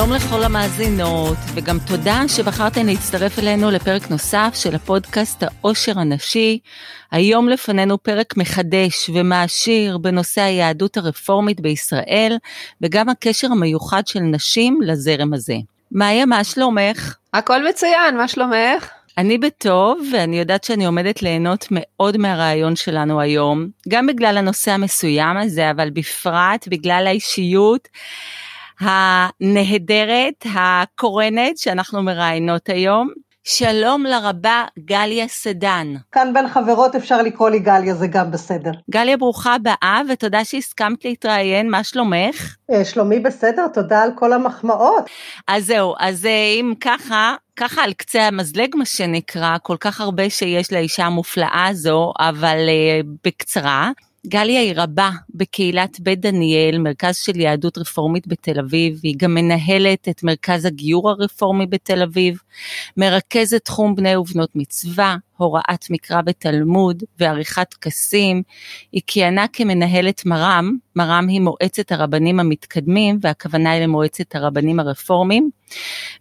שלום לכל המאזינות, וגם תודה שבחרתן להצטרף אלינו לפרק נוסף של הפודקאסט העושר הנשי. היום לפנינו פרק מחדש ומעשיר בנושא היהדות הרפורמית בישראל, וגם הקשר המיוחד של נשים לזרם הזה. מאיה, מה שלומך? הכל מצוין, מה שלומך? אני בטוב, ואני יודעת שאני עומדת ליהנות מאוד מהרעיון שלנו היום, גם בגלל הנושא המסוים הזה, אבל בפרט בגלל האישיות הנהדרת, הקורנת, שאנחנו מראיינות היום. שלום לרבה גליה סדן. כאן בין חברות אפשר לקרוא לי גליה, זה גם בסדר. גליה, ברוכה הבאה, ותודה שהסכמת להתראיין, מה שלומך? אה, שלומי בסדר, תודה על כל המחמאות. אז זהו, אז אה, אם ככה, ככה על קצה המזלג מה שנקרא, כל כך הרבה שיש לאישה המופלאה הזו, אבל uh, בקצרה. גליה היא רבה בקהילת בית דניאל, מרכז של יהדות רפורמית בתל אביב, היא גם מנהלת את מרכז הגיור הרפורמי בתל אביב, מרכזת תחום בני ובנות מצווה, הוראת מקרא ותלמוד ועריכת טקסים. היא כיהנה כמנהלת מר"ם, מר"ם היא מועצת הרבנים המתקדמים והכוונה היא למועצת הרבנים הרפורמים.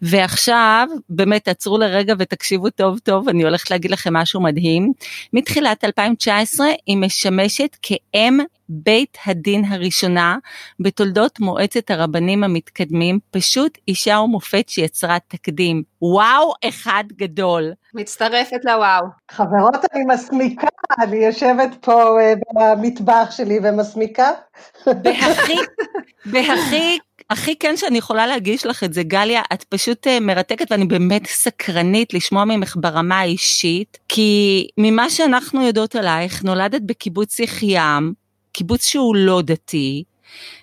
ועכשיו, באמת תעצרו לרגע ותקשיבו טוב טוב, אני הולכת להגיד לכם משהו מדהים. מתחילת 2019 היא משמשת כאם בית הדין הראשונה בתולדות מועצת הרבנים המתקדמים, פשוט אישה ומופת שיצרה תקדים. וואו אחד גדול. מצטרפת לוואו. חברות, אני מסמיקה, אני יושבת פה uh, במטבח שלי ומסמיקה. בהכי, בהכי הכי כן שאני יכולה להגיש לך את זה, גליה, את פשוט uh, מרתקת ואני באמת סקרנית לשמוע ממך ברמה האישית, כי ממה שאנחנו יודעות עלייך, נולדת בקיבוץ יחיעם, קיבוץ שהוא לא דתי,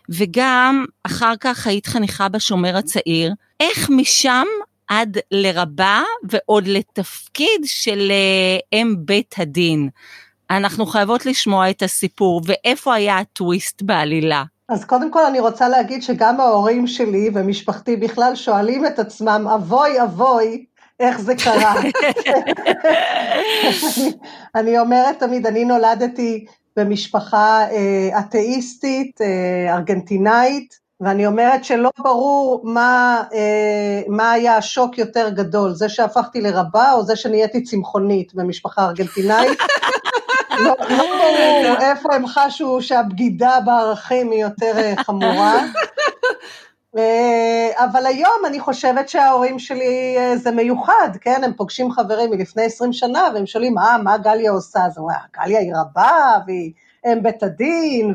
וגם אחר כך היית חניכה בשומר הצעיר, איך משם עד לרבה ועוד לתפקיד של אה, אם בית הדין. אנחנו חייבות לשמוע את הסיפור, ואיפה היה הטוויסט בעלילה? אז קודם כל אני רוצה להגיד שגם ההורים שלי ומשפחתי בכלל שואלים את עצמם, אבוי אבוי, איך זה קרה. אני, אני אומרת תמיד, אני נולדתי במשפחה אה, אתאיסטית, אה, ארגנטינאית, ואני אומרת שלא ברור מה, אה, מה היה השוק יותר גדול, זה שהפכתי לרבה או זה שנהייתי צמחונית במשפחה ארגנטינאית. לא, לא ברור איפה הם חשו שהבגידה בערכים היא יותר חמורה. אה, אבל היום אני חושבת שההורים שלי אה, זה מיוחד, כן? הם פוגשים חברים מלפני 20 שנה והם שואלים, אה, מה גליה עושה? אז הוא אומר, גליה היא רבה והיא אם בית הדין,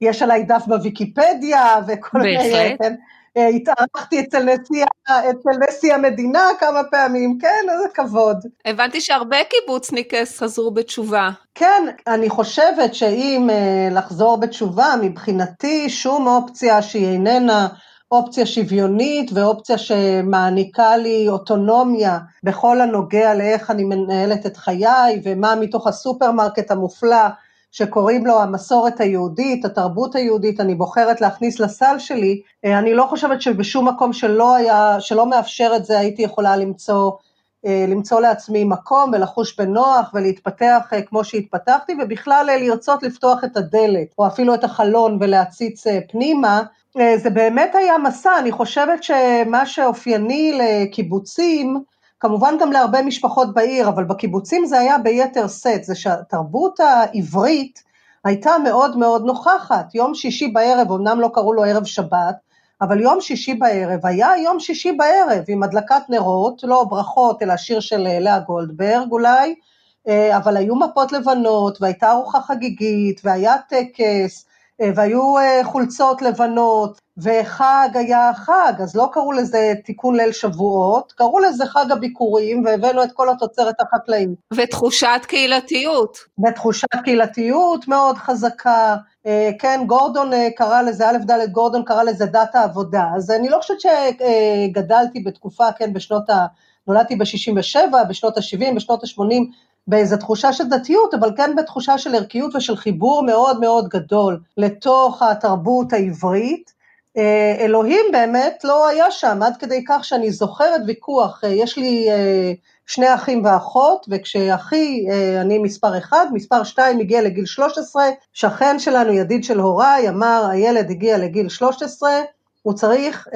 ויש עליי דף בוויקיפדיה וכל מיני... כן? אה, התארחתי אצל נשיא, אצל נשיא המדינה כמה פעמים, כן, איזה כבוד. הבנתי שהרבה קיבוצניקס חזרו בתשובה. כן, אני חושבת שאם לחזור בתשובה, מבחינתי שום אופציה שהיא איננה אופציה שוויונית ואופציה שמעניקה לי אוטונומיה בכל הנוגע לאיך אני מנהלת את חיי ומה מתוך הסופרמרקט המופלא שקוראים לו המסורת היהודית, התרבות היהודית, אני בוחרת להכניס לסל שלי, אה, אני לא חושבת שבשום מקום שלא היה, שלא מאפשר את זה הייתי יכולה למצוא, אה, למצוא לעצמי מקום ולחוש בנוח ולהתפתח אה, כמו שהתפתחתי ובכלל לרצות לפתוח את הדלת או אפילו את החלון ולהציץ פנימה, זה באמת היה מסע, אני חושבת שמה שאופייני לקיבוצים, כמובן גם להרבה משפחות בעיר, אבל בקיבוצים זה היה ביתר שאת, זה שהתרבות העברית הייתה מאוד מאוד נוכחת. יום שישי בערב, אמנם לא קראו לו ערב שבת, אבל יום שישי בערב היה יום שישי בערב עם הדלקת נרות, לא ברכות, אלא שיר של לאה גולדברג אולי, אה, אבל היו מפות לבנות, והייתה ארוחה חגיגית, והיה טקס, אה, והיו אה, חולצות לבנות, וחג היה חג, אז לא קראו לזה תיקון ליל שבועות, קראו לזה חג הביקורים, והבאנו את כל התוצרת החקלאית. ותחושת קהילתיות. ותחושת קהילתיות מאוד חזקה. אה, כן, גורדון קרא לזה, א' ד' גורדון קרא לזה דת העבודה. אז אני לא חושבת שגדלתי בתקופה, כן, בשנות ה... נולדתי ב-67, בשנות ה-70, בשנות ה-80, באיזו תחושה של דתיות, אבל כן בתחושה של ערכיות ושל חיבור מאוד מאוד גדול לתוך התרבות העברית. אה, אלוהים באמת לא היה שם, עד כדי כך שאני זוכרת ויכוח, אה, יש לי אה, שני אחים ואחות, וכשאחי, אני מספר אחד, מספר שתיים הגיע לגיל 13, שכן שלנו, ידיד של הוריי, אמר, הילד הגיע לגיל 13, הוא צריך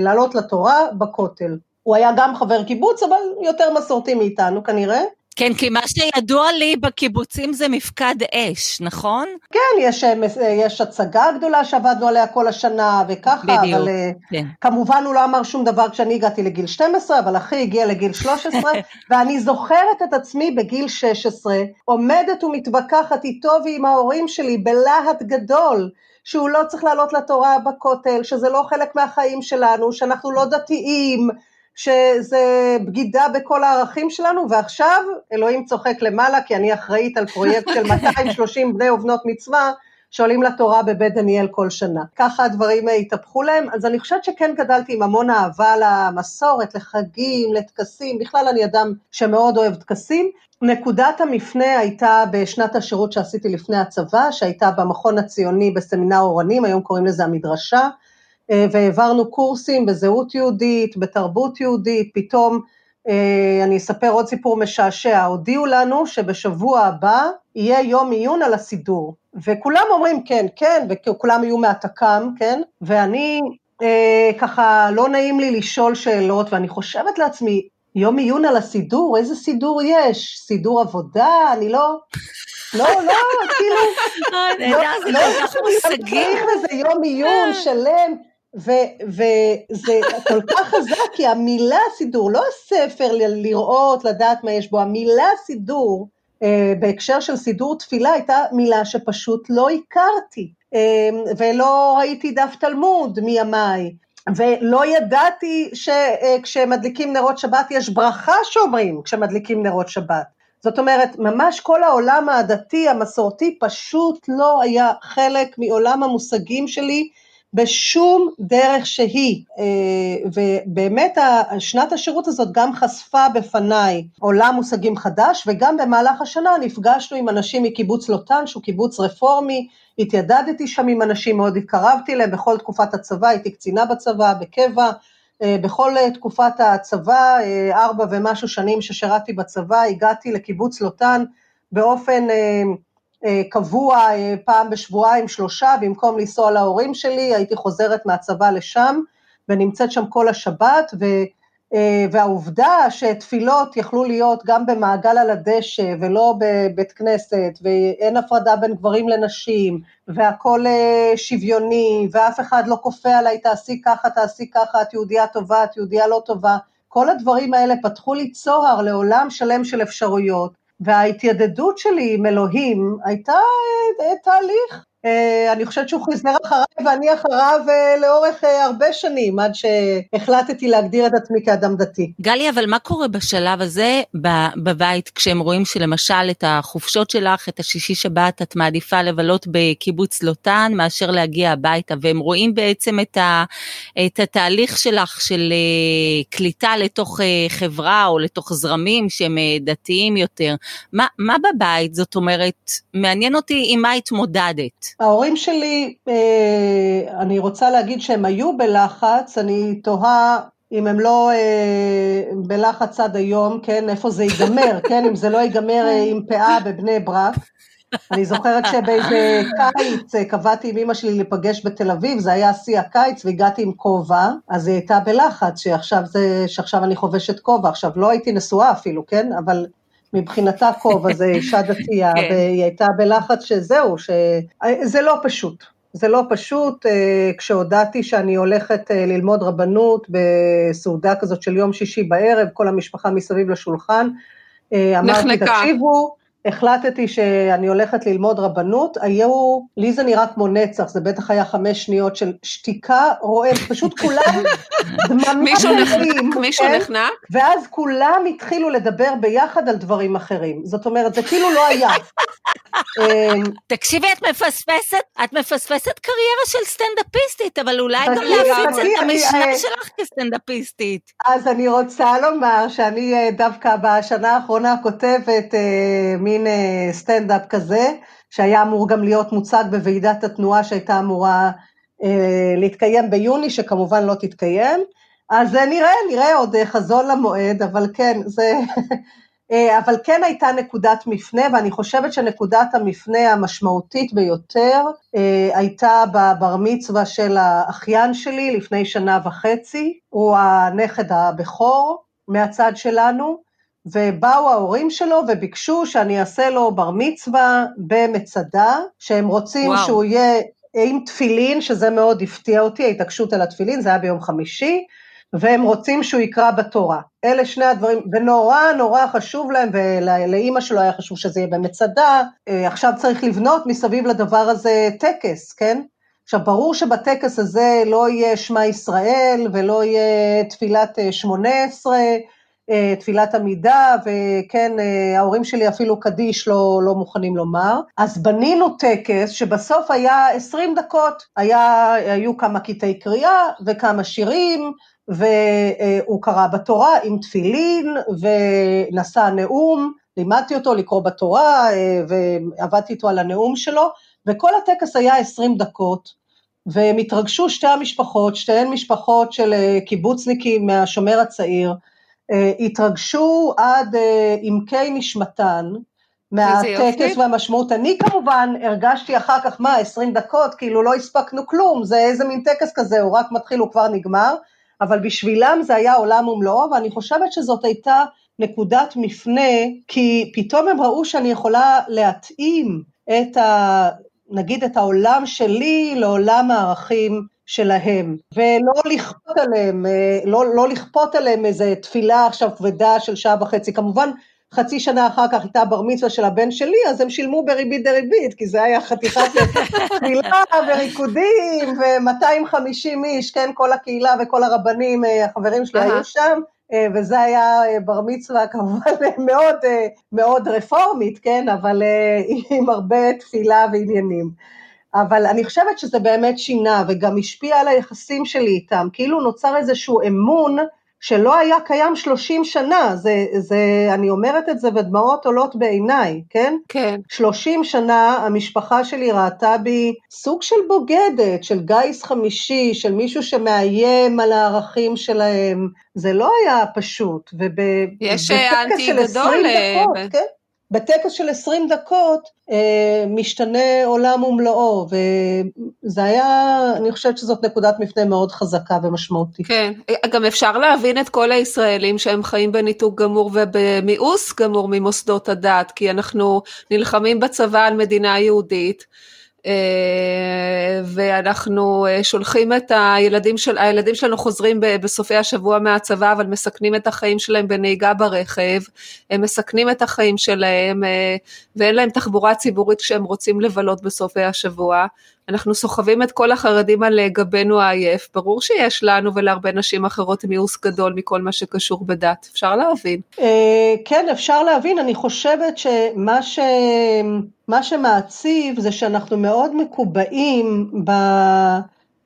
לעלות לתורה בכותל. הוא היה גם חבר קיבוץ, אבל יותר מסורתי מאיתנו כנראה. כן, כי מה שידוע לי בקיבוצים זה מפקד אש, נכון? כן, יש, אה, אה, יש הצגה גדולה שעבדנו עליה כל השנה וככה, בדיוק, אבל אה, כן. כמובן הוא לא אמר שום דבר כשאני הגעתי לגיל 12, אבל אחי הגיע לגיל 13, ואני זוכרת את עצמי בגיל 16, עומדת ומתווכחת איתו ועם ההורים שלי בלהט גדול. שהוא לא צריך לעלות לתורה בכותל, שזה לא חלק מהחיים שלנו, שאנחנו לא דתיים, שזה בגידה בכל הערכים שלנו, ועכשיו אלוהים צוחק למעלה, כי אני אחראית על פרויקט של 230 בני ובנות מצווה, שעולים לתורה בבית דניאל כל שנה. ככה הדברים התהפכו להם, אז אני חושבת שכן גדלתי עם המון אהבה למסורת, לחגים, לטקסים, בכלל אני אדם שמאוד אוהב טקסים. נקודת המפנה הייתה בשנת השירות שעשיתי לפני הצבא, שהייתה במכון הציוני בסמינר אורנים, היום קוראים לזה המדרשה. אה, והעברנו קורסים בזהות יהודית, בתרבות יהודית, פתאום אה, אני אספר עוד סיפור משעשע, הודיעו לנו שבשבוע הבא יהיה יום עיון על הסידור, וכולם אומרים כן, כן, וכולם יהיו מהתק"ם, כן, ואני אה, ככה לא נעים לי לשאול שאלות, ואני חושבת לעצמי, יום עיון על הסידור, איזה סידור יש? סידור עבודה? אני לא... לא, לא, כאילו, לא, לא, לא, צריך לזה יום עיון שלם, וזה כל כך חזק, כי המילה סידור, לא הספר לראות, לדעת מה יש בו, המילה סידור, אה, בהקשר של סידור תפילה, הייתה מילה שפשוט לא הכרתי, אה, ולא ראיתי דף תלמוד מימיי, ולא ידעתי שכשמדליקים נרות שבת יש ברכה שאומרים כשמדליקים נרות שבת. זאת אומרת, ממש כל העולם הדתי, המסורתי, פשוט לא היה חלק מעולם המושגים שלי, בשום דרך שהיא, אה, ובאמת שנת השירות הזאת גם חשפה בפניי עולם מושגים חדש, וגם במהלך השנה נפגשנו עם אנשים מקיבוץ לוטן, שהוא קיבוץ רפורמי, התיידדתי שם עם אנשים, מאוד התקרבתי אליהם בכל תקופת הצבא, הייתי קצינה בצבא, בקבע, אה, בכל תקופת הצבא, אה, ארבע ומשהו שנים ששירתי בצבא, הגעתי לקיבוץ לוטן באופן אה, קבוע אה, פעם בשבועיים שלושה, במקום לנסוע להורים שלי, הייתי חוזרת מהצבא לשם ונמצאת שם כל השבת, ו, אה, והעובדה שתפילות יכלו להיות גם במעגל על הדשא ולא בבית כנסת, ואין הפרדה בין גברים לנשים, והכל שוויוני, ואף אחד לא כופה עליי תעשי ככה, תעשי ככה, את יהודייה טובה, את יהודייה לא טובה, כל הדברים האלה פתחו לי צוהר לעולם שלם של אפשרויות. וההתיידדות שלי עם אלוהים הייתה אה, תהליך. אה, אני חושבת שהוא חזר אחריי ואני אחריו אה, לאורך הרבה שנים, עד שהחלטתי להגדיר את עצמי כאדם דתי. גלי, אבל מה קורה בשלב הזה בבית, כשהם רואים שלמשל את החופשות שלך, את השישי שבת, את מעדיפה לבלות בקיבוץ לוטן מאשר להגיע הביתה, והם רואים בעצם את, ה, את התהליך שלך של קליטה לתוך חברה או לתוך זרמים שהם דתיים יותר. מה, מה בבית, זאת אומרת, מעניין אותי עם מה התמודדת. ההורים שלי, אה, אני רוצה להגיד שהם היו בלחץ, אני תוהה אם הם לא אה, בלחץ עד היום, כן, איפה זה ייגמר, כן, אם זה לא ייגמר אה, עם פאה בבני ברק. אני זוכרת שבאיזה קיץ קבעתי עם אמא שלי להיפגש בתל אביב, זה היה שיא הקיץ והגעתי עם כובע, אז היא הייתה בלחץ שעכשיו, זה, שעכשיו אני חובשת כובע, עכשיו לא הייתי נשואה אפילו, כן, אבל מבחינתה כובע זה אישה דתייה, כן. והיא הייתה בלחץ שזהו, שזה לא פשוט. זה לא פשוט, אה, כשהודעתי שאני הולכת אה, ללמוד רבנות בסעודה כזאת של יום שישי בערב, כל המשפחה מסביב לשולחן, אה, אמרתי, תקשיבו, החלטתי שאני הולכת ללמוד רבנות, היו, לי זה נראה כמו נצח, זה בטח היה חמש שניות של שתיקה רועם, פשוט כולם דממים. מישהו נחנק, מישהו כן? נחנק. ואז כולם התחילו לדבר ביחד על דברים אחרים. זאת אומרת, זה כאילו לא היה. אמ, תקשיבי, את מפספסת, את מפספסת קריירה של סטנדאפיסטית, אבל אולי גם להפיץ את המשנה אה, שלך כסטנדאפיסטית. אז אני רוצה לומר שאני אה, דווקא בשנה האחרונה כותבת אה, מין סטנדאפ כזה, שהיה אמור גם להיות מוצג בוועידת התנועה שהייתה אמורה להתקיים ביוני, שכמובן לא תתקיים. אז נראה, נראה עוד חזון למועד, אבל כן, זה... אה, אבל כן הייתה נקודת מפנה, ואני חושבת שנקודת המפנה המשמעותית ביותר אה, הייתה בבר מצווה של האחיין שלי לפני שנה וחצי, הוא הנכד הבכור מהצד שלנו, ובאו ההורים שלו וביקשו שאני אעשה לו בר מצווה במצדה, שהם רוצים וואו. שהוא יהיה עם תפילין, שזה מאוד הפתיע אותי, ההתעקשות על התפילין, זה היה ביום חמישי, והם רוצים שהוא יקרא בתורה. אלה שני הדברים, ונורא נורא חשוב להם, ולאימא שלו היה חשוב שזה יהיה במצדה, אה, עכשיו צריך לבנות מסביב לדבר הזה טקס, כן? עכשיו, ברור שבטקס הזה לא יהיה שמע ישראל, ולא יהיה תפילת אה, שמונה עשרה, תפילת עמידה, וכן, ההורים שלי אפילו קדיש לא, לא מוכנים לומר. אז בנינו טקס שבסוף היה 20 דקות, היה, היו כמה קטעי קריאה וכמה שירים, והוא קרא בתורה עם תפילין ונשא נאום, לימדתי אותו לקרוא בתורה ועבדתי איתו על הנאום שלו, וכל הטקס היה 20 דקות, והם התרגשו שתי המשפחות, שתיהן משפחות של קיבוצניקים מהשומר הצעיר, התרגשו עד עמקי נשמתן, מהטקס והמשמעות. אני כמובן הרגשתי אחר כך, מה, 20 דקות, כאילו לא הספקנו כלום, זה איזה מין טקס כזה, הוא רק מתחיל, הוא כבר נגמר, אבל בשבילם זה היה עולם ומלואו, ואני חושבת שזאת הייתה נקודת מפנה, כי פתאום הם ראו שאני יכולה להתאים את ה... נגיד את העולם שלי לעולם הערכים שלהם, ולא לכפות עליהם, אה, לא, לא לכפות עליהם איזה תפילה עכשיו כבדה של שעה וחצי, כמובן חצי שנה אחר כך הייתה בר מצווה של הבן שלי, אז הם שילמו בריבית דריבית, כי זה היה חתיכת תפילה וריקודים ו-250 איש, כן, כל הקהילה וכל הרבנים, אה, החברים שלי היו שם, אה, וזה היה בר מצווה כמובן מאוד, מאוד רפורמית, כן, אבל עם הרבה תפילה ועניינים. אבל אני חושבת שזה באמת שינה וגם השפיע על היחסים שלי איתם, כאילו נוצר איזשהו אמון שלא היה קיים 30 שנה, זה, זה, אני אומרת את זה ודמעות עולות בעיניי, כן? כן. 30 שנה המשפחה שלי ראתה בי סוג של בוגדת, של גיס חמישי, של מישהו שמאיים על הערכים שלהם, זה לא היה פשוט, יש אנטי גדול. דקות, ב... כן? בטקס של 20 דקות אה, משתנה עולם ומלואו, וזה היה, אני חושבת שזאת נקודת מפנה מאוד חזקה ומשמעותית. כן, גם אפשר להבין את כל הישראלים שהם חיים בניתוק גמור ובמיאוס גמור ממוסדות הדת, כי אנחנו נלחמים בצבא על מדינה יהודית. אה, ואנחנו אה, שולחים את הילדים של, הילדים שלנו חוזרים בסופי השבוע מהצבא, אבל מסכנים את החיים שלהם בנהיגה ברכב, הם מסכנים את החיים שלהם, אה, ואין להם תחבורה ציבורית כשהם רוצים לבלות בסופי השבוע. אנחנו סוחבים את כל החרדים על גבנו העייף, ברור שיש לנו ולהרבה נשים אחרות מיאוס גדול מכל מה שקשור בדת, אפשר להבין. כן, אפשר להבין, אני חושבת שמה ש... מה שמעציב זה שאנחנו מאוד מקובעים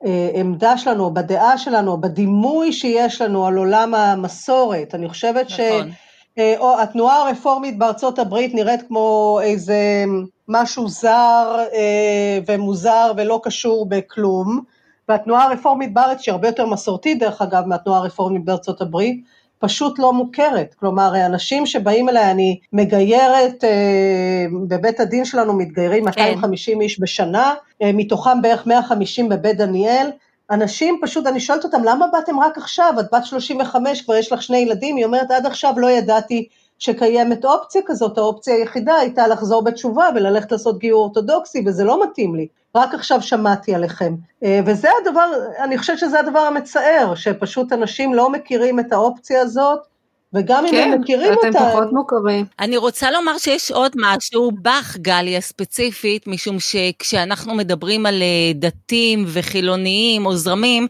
בעמדה שלנו, בדעה שלנו, בדימוי שיש לנו על עולם המסורת. אני חושבת נכון. שהתנועה הרפורמית בארצות הברית נראית כמו איזה משהו זר אה, ומוזר ולא קשור בכלום, והתנועה הרפורמית בארץ, שהיא הרבה יותר מסורתית דרך אגב מהתנועה הרפורמית בארצות הברית, פשוט לא מוכרת. כלומר, אנשים שבאים אליי, אני מגיירת, אה, בבית הדין שלנו מתגיירים 250 כן. איש בשנה, אה, מתוכם בערך 150 בבית דניאל. אנשים פשוט, אני שואלת אותם, למה באתם רק עכשיו? את בת 35, כבר יש לך שני ילדים, היא אומרת, עד עכשיו לא ידעתי שקיימת אופציה כזאת, האופציה היחידה הייתה לחזור בתשובה וללכת לעשות גיור אורתודוקסי, וזה לא מתאים לי. רק עכשיו שמעתי עליכם. אה, וזה הדבר, אני חושבת שזה הדבר המצער, שפשוט אנשים לא מכירים את האופציה הזאת, וגם כן, אם הם מכירים אותה... כן, אתם פחות מוכרים. אני רוצה לומר שיש עוד משהו בך, גליה, ספציפית, משום שכשאנחנו מדברים על אה, דתיים וחילוניים או זרמים,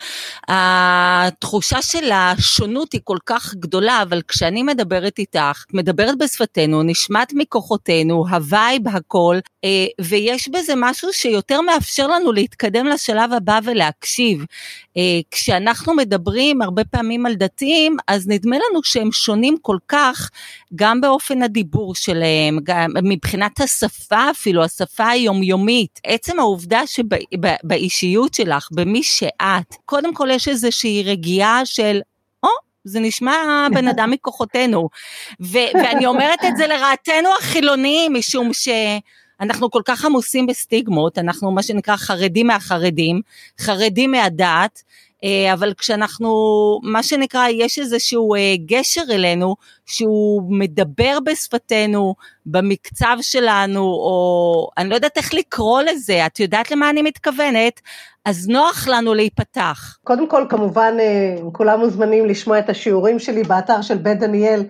התחושה של השונות היא כל כך גדולה, אבל כשאני מדברת איתך, מדברת בשפתנו, נשמעת מכוחותינו, ה vibe, הכל, אה, ויש בזה משהו שיותר מאפשר לנו להתקדם לשלב הבא ולהקשיב. אה, כשאנחנו מדברים הרבה פעמים על דתיים, אז נדמה לנו שהם שונים כל כך, גם באופן הדיבור שלהם, גם מבחינת השפה אפילו, השפה היומיומית. עצם העובדה שבאישיות שלך, במי שאת, קודם כל יש איזושהי רגיעה של, זה נשמע בן אדם מכוחותינו. ו- ואני אומרת את זה לרעתנו החילוניים, משום ש... אנחנו כל כך עמוסים בסטיגמות, אנחנו מה שנקרא חרדים מהחרדים, חרדים מהדת, אבל כשאנחנו, מה שנקרא, יש איזשהו אה, גשר אלינו, שהוא מדבר בשפתנו, במקצב שלנו, או אני לא יודעת איך לקרוא לזה, את יודעת למה אני מתכוונת? אז נוח לנו להיפתח. קודם כל, כמובן, אה, כולם מוזמנים לשמוע את השיעורים שלי באתר של בית דניאל.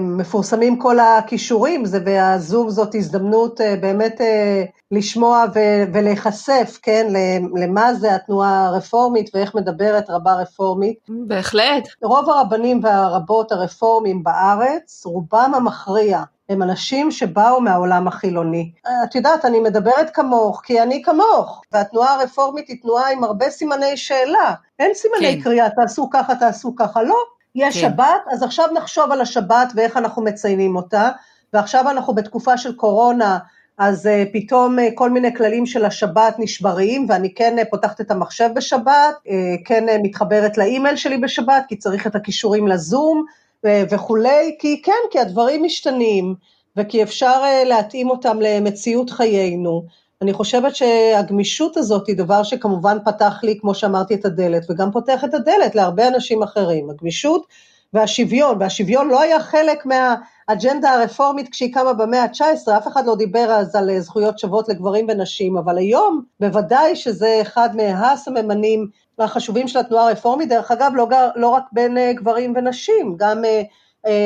מפורסמים כל הכישורים, זה והזום זאת הזדמנות אה, באמת אה, לשמוע ולהיחשף, כן, למה זה התנועה הרפורמית ואיך מדברת רבה רפורמית. בהחלט. רוב הרבנים והרבות הרפורמים בארץ, רובם המכריע, הם אנשים שבאו מהעולם החילוני. את יודעת, אני מדברת כמוך, כי אני כמוך, והתנועה הרפורמית היא תנועה עם הרבה סימני שאלה. אין סימני כן. קריאה, תעשו ככה, תעשו ככה, לא. יש כן. שבת, אז עכשיו נחשוב על השבת ואיך אנחנו מציינים אותה, ועכשיו אנחנו בתקופה של קורונה, אז uh, פתאום uh, כל מיני כללים של השבת נשברים, ואני כן uh, פותחת את המחשב בשבת, uh, כן uh, מתחברת לאימייל שלי בשבת, כי צריך את הכישורים לזום וכולי, כי כן, כי הדברים משתנים, וכי אפשר uh, להתאים אותם למציאות חיינו. אני חושבת שהגמישות הזאת היא דבר שכמובן פתח לי, כמו שאמרתי, את הדלת, וגם פותח את הדלת להרבה אנשים אחרים. הגמישות והשוויון, והשוויון לא היה חלק מהאג'נדה הרפורמית כשהיא קמה במאה ה-19, אף אחד לא דיבר אז על זכויות שוות לגברים ונשים, אבל היום בוודאי שזה אחד מהסממנים החשובים של התנועה הרפורמית, דרך אגב, לא, לא רק בין אה, גברים ונשים, גם אה,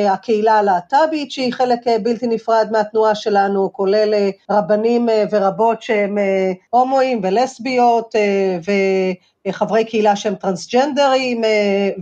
הקהילה הלהט"בית שהיא חלק אה, בלתי נפרד מהתנועה שלנו, כולל אה, רבנים ורבות שהם הומואים ולסביות וחברי קהילה שהם טרנסג'נדרים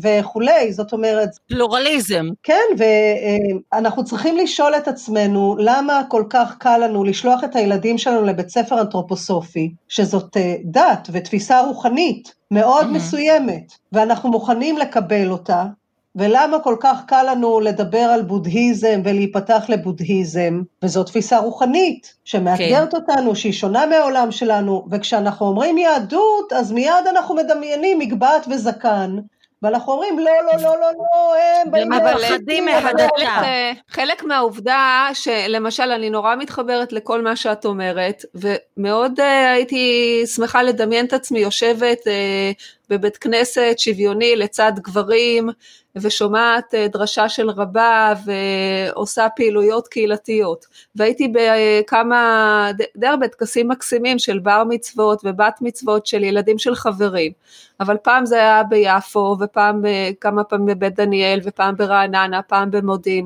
וכולי, זאת אומרת... פלורליזם. כן, ואנחנו צריכים לשאול את עצמנו למה כל כך קל לנו לשלוח את הילדים שלנו לבית ספר אנתרופוסופי, שזאת דת ותפיסה רוחנית מאוד mm-hmm. מסוימת, ואנחנו מוכנים לקבל אותה, ולמה כל כך קל לנו לדבר על בודהיזם ולהיפתח לבודהיזם, וזו תפיסה רוחנית שמאתגרת כן. אותנו, שהיא שונה מהעולם שלנו, וכשאנחנו אומרים יהדות, אז מיד אנחנו מדמיינים מגבעת וזקן, ואנחנו אומרים, לא, לא, לא, לא, לא, הם באים... מפחדים מהדתה. חלק מהעובדה שלמשל, אני נורא מתחברת לכל מה שאת אומרת, ומאוד uh, הייתי שמחה לדמיין את עצמי יושבת uh, בבית כנסת שוויוני לצד גברים, ושומעת uh, דרשה של רבה ועושה פעילויות קהילתיות. והייתי בכמה, די הרבה טקסים מקסימים של בר מצוות ובת מצוות של ילדים של חברים. אבל פעם זה היה ביפו, ופעם כמה פעמים בבית דניאל, ופעם ברעננה, פעם במודיעין,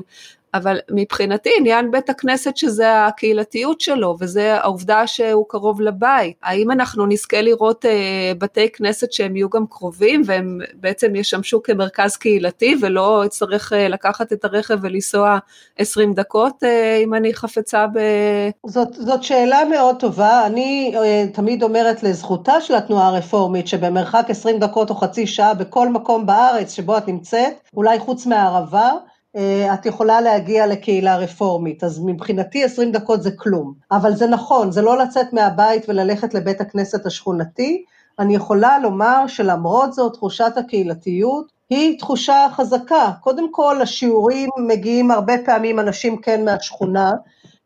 אבל מבחינתי עניין בית הכנסת שזה הקהילתיות שלו וזה העובדה שהוא קרוב לבית. האם אנחנו נזכה לראות אה, בתי כנסת שהם יהיו גם קרובים והם בעצם ישמשו כמרכז קהילתי ולא אצטרך אה, לקחת את הרכב ולנסוע 20 דקות אה, אם אני חפצה ב... זאת, זאת שאלה מאוד טובה, אני אה, תמיד אומרת לזכותה של התנועה הרפורמית שבמרחק 20 דקות או חצי שעה בכל מקום בארץ שבו את נמצאת, אולי חוץ מהערבה, את יכולה להגיע לקהילה רפורמית, אז מבחינתי 20 דקות זה כלום. אבל זה נכון, זה לא לצאת מהבית וללכת לבית הכנסת השכונתי, אני יכולה לומר שלמרות זאת תחושת הקהילתיות היא תחושה חזקה. קודם כל, השיעורים מגיעים הרבה פעמים אנשים כן מהשכונה.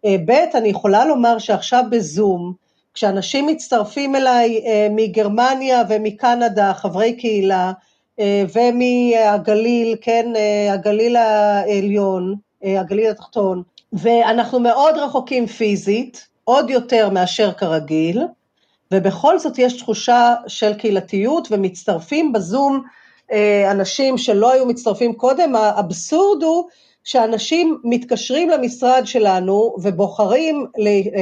אה, ב', אני יכולה לומר שעכשיו בזום, כשאנשים מצטרפים אליי אה, מגרמניה ומקנדה, חברי קהילה, אה, ומהגליל, כן, אה, הגליל העליון, אה, הגליל התחתון, ואנחנו מאוד רחוקים פיזית, עוד יותר מאשר כרגיל, ובכל זאת יש תחושה של קהילתיות ומצטרפים בזום אנשים שלא היו מצטרפים קודם, האבסורד הוא שאנשים מתקשרים למשרד שלנו ובוחרים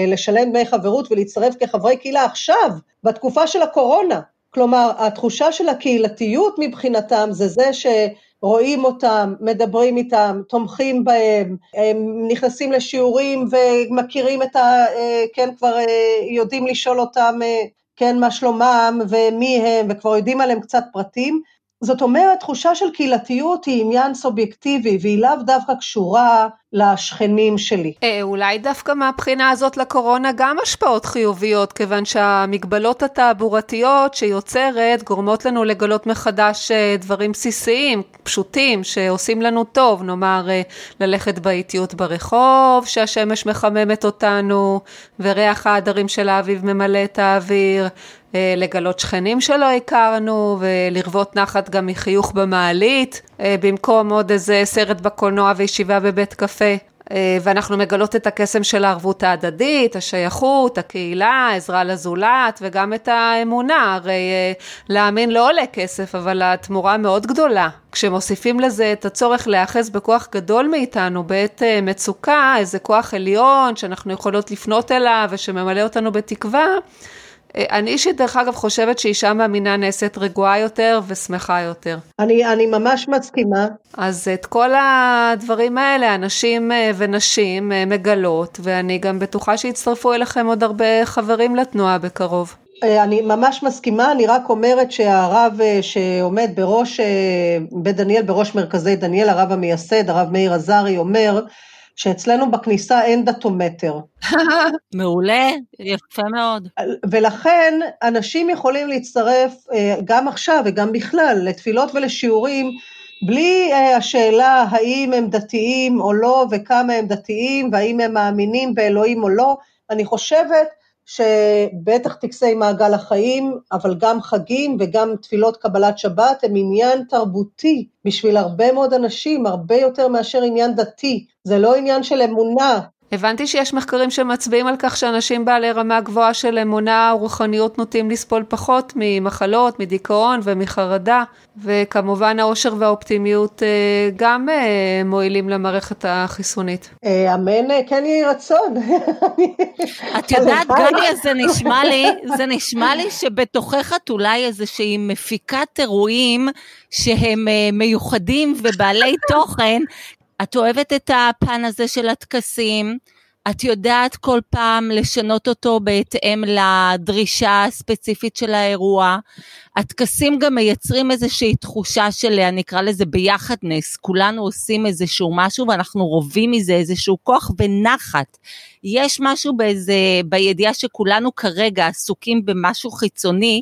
לשלם דמי חברות ולהצטרף כחברי קהילה עכשיו, בתקופה של הקורונה, כלומר, התחושה של הקהילתיות מבחינתם זה זה שרואים אותם, מדברים איתם, תומכים בהם, הם נכנסים לשיעורים ומכירים את ה... כן, כבר אה, יודעים לשאול אותם, אה, כן, מה שלומם ומי הם, וכבר יודעים עליהם קצת פרטים. זאת אומרת, תחושה של קהילתיות היא עניין סובייקטיבי, והיא לאו דווקא קשורה לשכנים שלי. אה, אולי דווקא מהבחינה הזאת לקורונה גם השפעות חיוביות, כיוון שהמגבלות התעבורתיות שיוצרת גורמות לנו לגלות מחדש אה, דברים בסיסיים, פשוטים, שעושים לנו טוב, נאמר אה, ללכת באיטיות ברחוב, שהשמש מחממת אותנו, וריח העדרים של האביב ממלא את האוויר, אה, לגלות שכנים שלא הכרנו ולרוות נחת גם מחיוך במעלית במקום עוד איזה סרט בקולנוע וישיבה בבית קפה. אה, ואנחנו מגלות את הקסם של הערבות ההדדית, השייכות, הקהילה, עזרה לזולת וגם את האמונה, הרי להאמין לא עולה כסף, אבל התמורה מאוד גדולה. כשמוסיפים לזה את הצורך להיאחז בכוח גדול מאיתנו בעת מצוקה, איזה כוח עליון שאנחנו יכולות לפנות אליו ושממלא אותנו בתקווה, אני אישית דרך אגב חושבת שאישה מאמינה נעשית רגועה יותר ושמחה יותר. אני, אני ממש מסכימה. אז את כל הדברים האלה אנשים אה, ונשים אה, מגלות ואני גם בטוחה שיצטרפו אליכם עוד הרבה חברים לתנועה בקרוב. אה, אני ממש מסכימה, אני רק אומרת שהרב שעומד בראש בית דניאל, בראש מרכזי דניאל, הרב המייסד, הרב מאיר עזרי, אומר שאצלנו בכניסה אין דתומטר. מעולה, יפה מאוד. ולכן אנשים יכולים להצטרף אה, גם עכשיו וגם בכלל לתפילות ולשיעורים בלי אה, השאלה האם הם דתיים או לא וכמה הם דתיים והאם הם מאמינים באלוהים או לא. אני חושבת שבטח טקסי מעגל החיים, אבל גם חגים וגם תפילות קבלת שבת הם עניין תרבותי בשביל הרבה מאוד אנשים, הרבה יותר מאשר עניין דתי. זה לא עניין של אמונה, הבנתי שיש מחקרים שמצביעים על כך שאנשים בעלי רמה גבוהה של אמונה ורוחניות נוטים לסבול פחות ממחלות, מדיכאון ומחרדה, וכמובן האושר והאופטימיות אה, גם אה, מועילים למערכת החיסונית. אה, אמן, כן יהי רצון. את יודעת, גליה, זה נשמע לי, זה נשמע לי שבתוכך את אולי איזושהי מפיקת אירועים שהם מיוחדים ובעלי תוכן, את אוהבת את הפן הזה של הטקסים, את יודעת כל פעם לשנות אותו בהתאם לדרישה הספציפית של האירוע. הטקסים גם מייצרים איזושהי תחושה של, אני אקרא לזה ביחדנס, כולנו עושים איזשהו משהו ואנחנו רובים מזה איזשהו כוח ונחת. יש משהו באיזה, בידיעה שכולנו כרגע עסוקים במשהו חיצוני,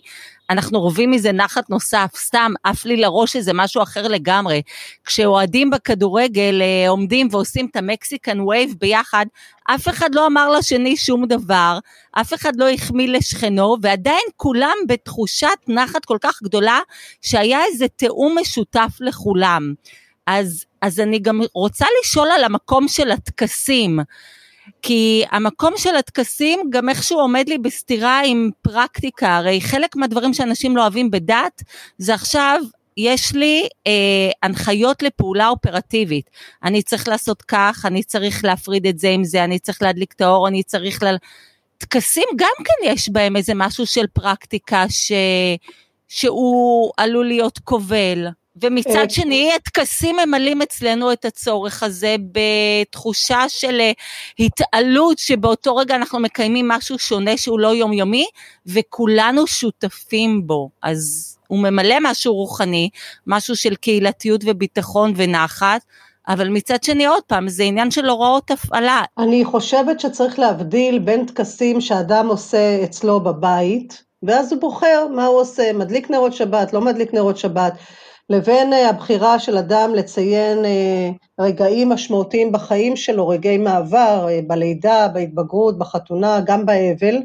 אנחנו רובים מזה נחת נוסף, סתם עף לי לראש איזה משהו אחר לגמרי. כשאוהדים בכדורגל אה, עומדים ועושים את המקסיקן וייב ביחד, אף אחד לא אמר לשני שום דבר, אף אחד לא החמיא לשכנו, ועדיין כולם בתחושת נחת כל כך גדולה, שהיה איזה תיאום משותף לכולם. אז, אז אני גם רוצה לשאול על המקום של הטקסים. כי המקום של הטקסים גם איכשהו עומד לי בסתירה עם פרקטיקה, הרי חלק מהדברים שאנשים לא אוהבים בדת זה עכשיו יש לי אה, הנחיות לפעולה אופרטיבית. אני צריך לעשות כך, אני צריך להפריד את זה עם זה, אני צריך להדליק את האור, אני צריך ל... טקסים גם כן יש בהם איזה משהו של פרקטיקה ש... שהוא עלול להיות כובל. ומצד אה, שני, הטקסים ממלאים אצלנו את הצורך הזה בתחושה של אה, התעלות שבאותו רגע אנחנו מקיימים משהו שונה שהוא לא יומיומי, וכולנו שותפים בו. אז הוא ממלא משהו רוחני, משהו של קהילתיות וביטחון ונחת. אבל מצד שני עוד פעם זה עניין של הוראות הפעלה. אני חושבת שצריך להבדיל בין טקסים שאדם עושה אצלו בבית ואז הוא בוחר מה הוא עושה, מדליק נרות שבת, לא מדליק נרות שבת, לבין אה, הבחירה של אדם לציין אה, רגעים משמעותיים בחיים שלו, רגעי מעבר, אה, בלידה, בהתבגרות, בחתונה, גם באבל,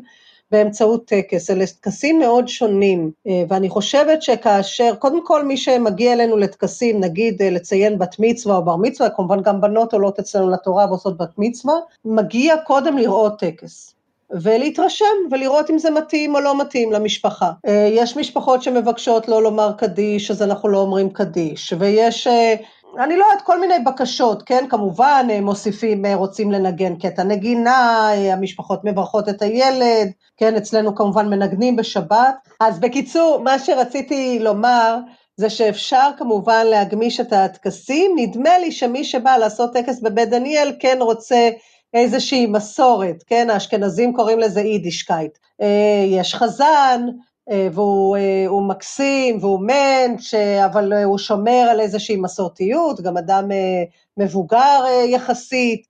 באמצעות טקס. אלה טקסים מאוד שונים, ואני חושבת שכאשר, קודם כל מי שמגיע אלינו לטקסים, נגיד לציין בת מצווה או בר מצווה, כמובן גם בנות עולות אצלנו לתורה ועושות בת מצווה, מגיע קודם לראות טקס. ולהתרשם ולראות אם זה מתאים או לא מתאים למשפחה. אה, יש משפחות שמבקשות לא לומר קדיש, אז אנחנו לא אומרים קדיש, ויש... אה, אני לא יודעת, כל מיני בקשות, כן, כמובן אה, מוסיפים, רוצים לנגן קטע נגינה, המשפחות מברכות את הילד, כן, אצלנו כמובן מנגנים בשבת. אז בקיצור, מה שרציתי לומר, זה שאפשר כמובן להגמיש את הטקסים, נדמה לי שמי שבא לעשות טקס בבית דניאל כן רוצה איזושהי מסורת, כן, האשכנזים קוראים לזה יידישקייט. אה, יש חזן, והוא מקסים והוא מענץ', אבל הוא שומר על איזושהי מסורתיות, גם אדם מבוגר יחסית,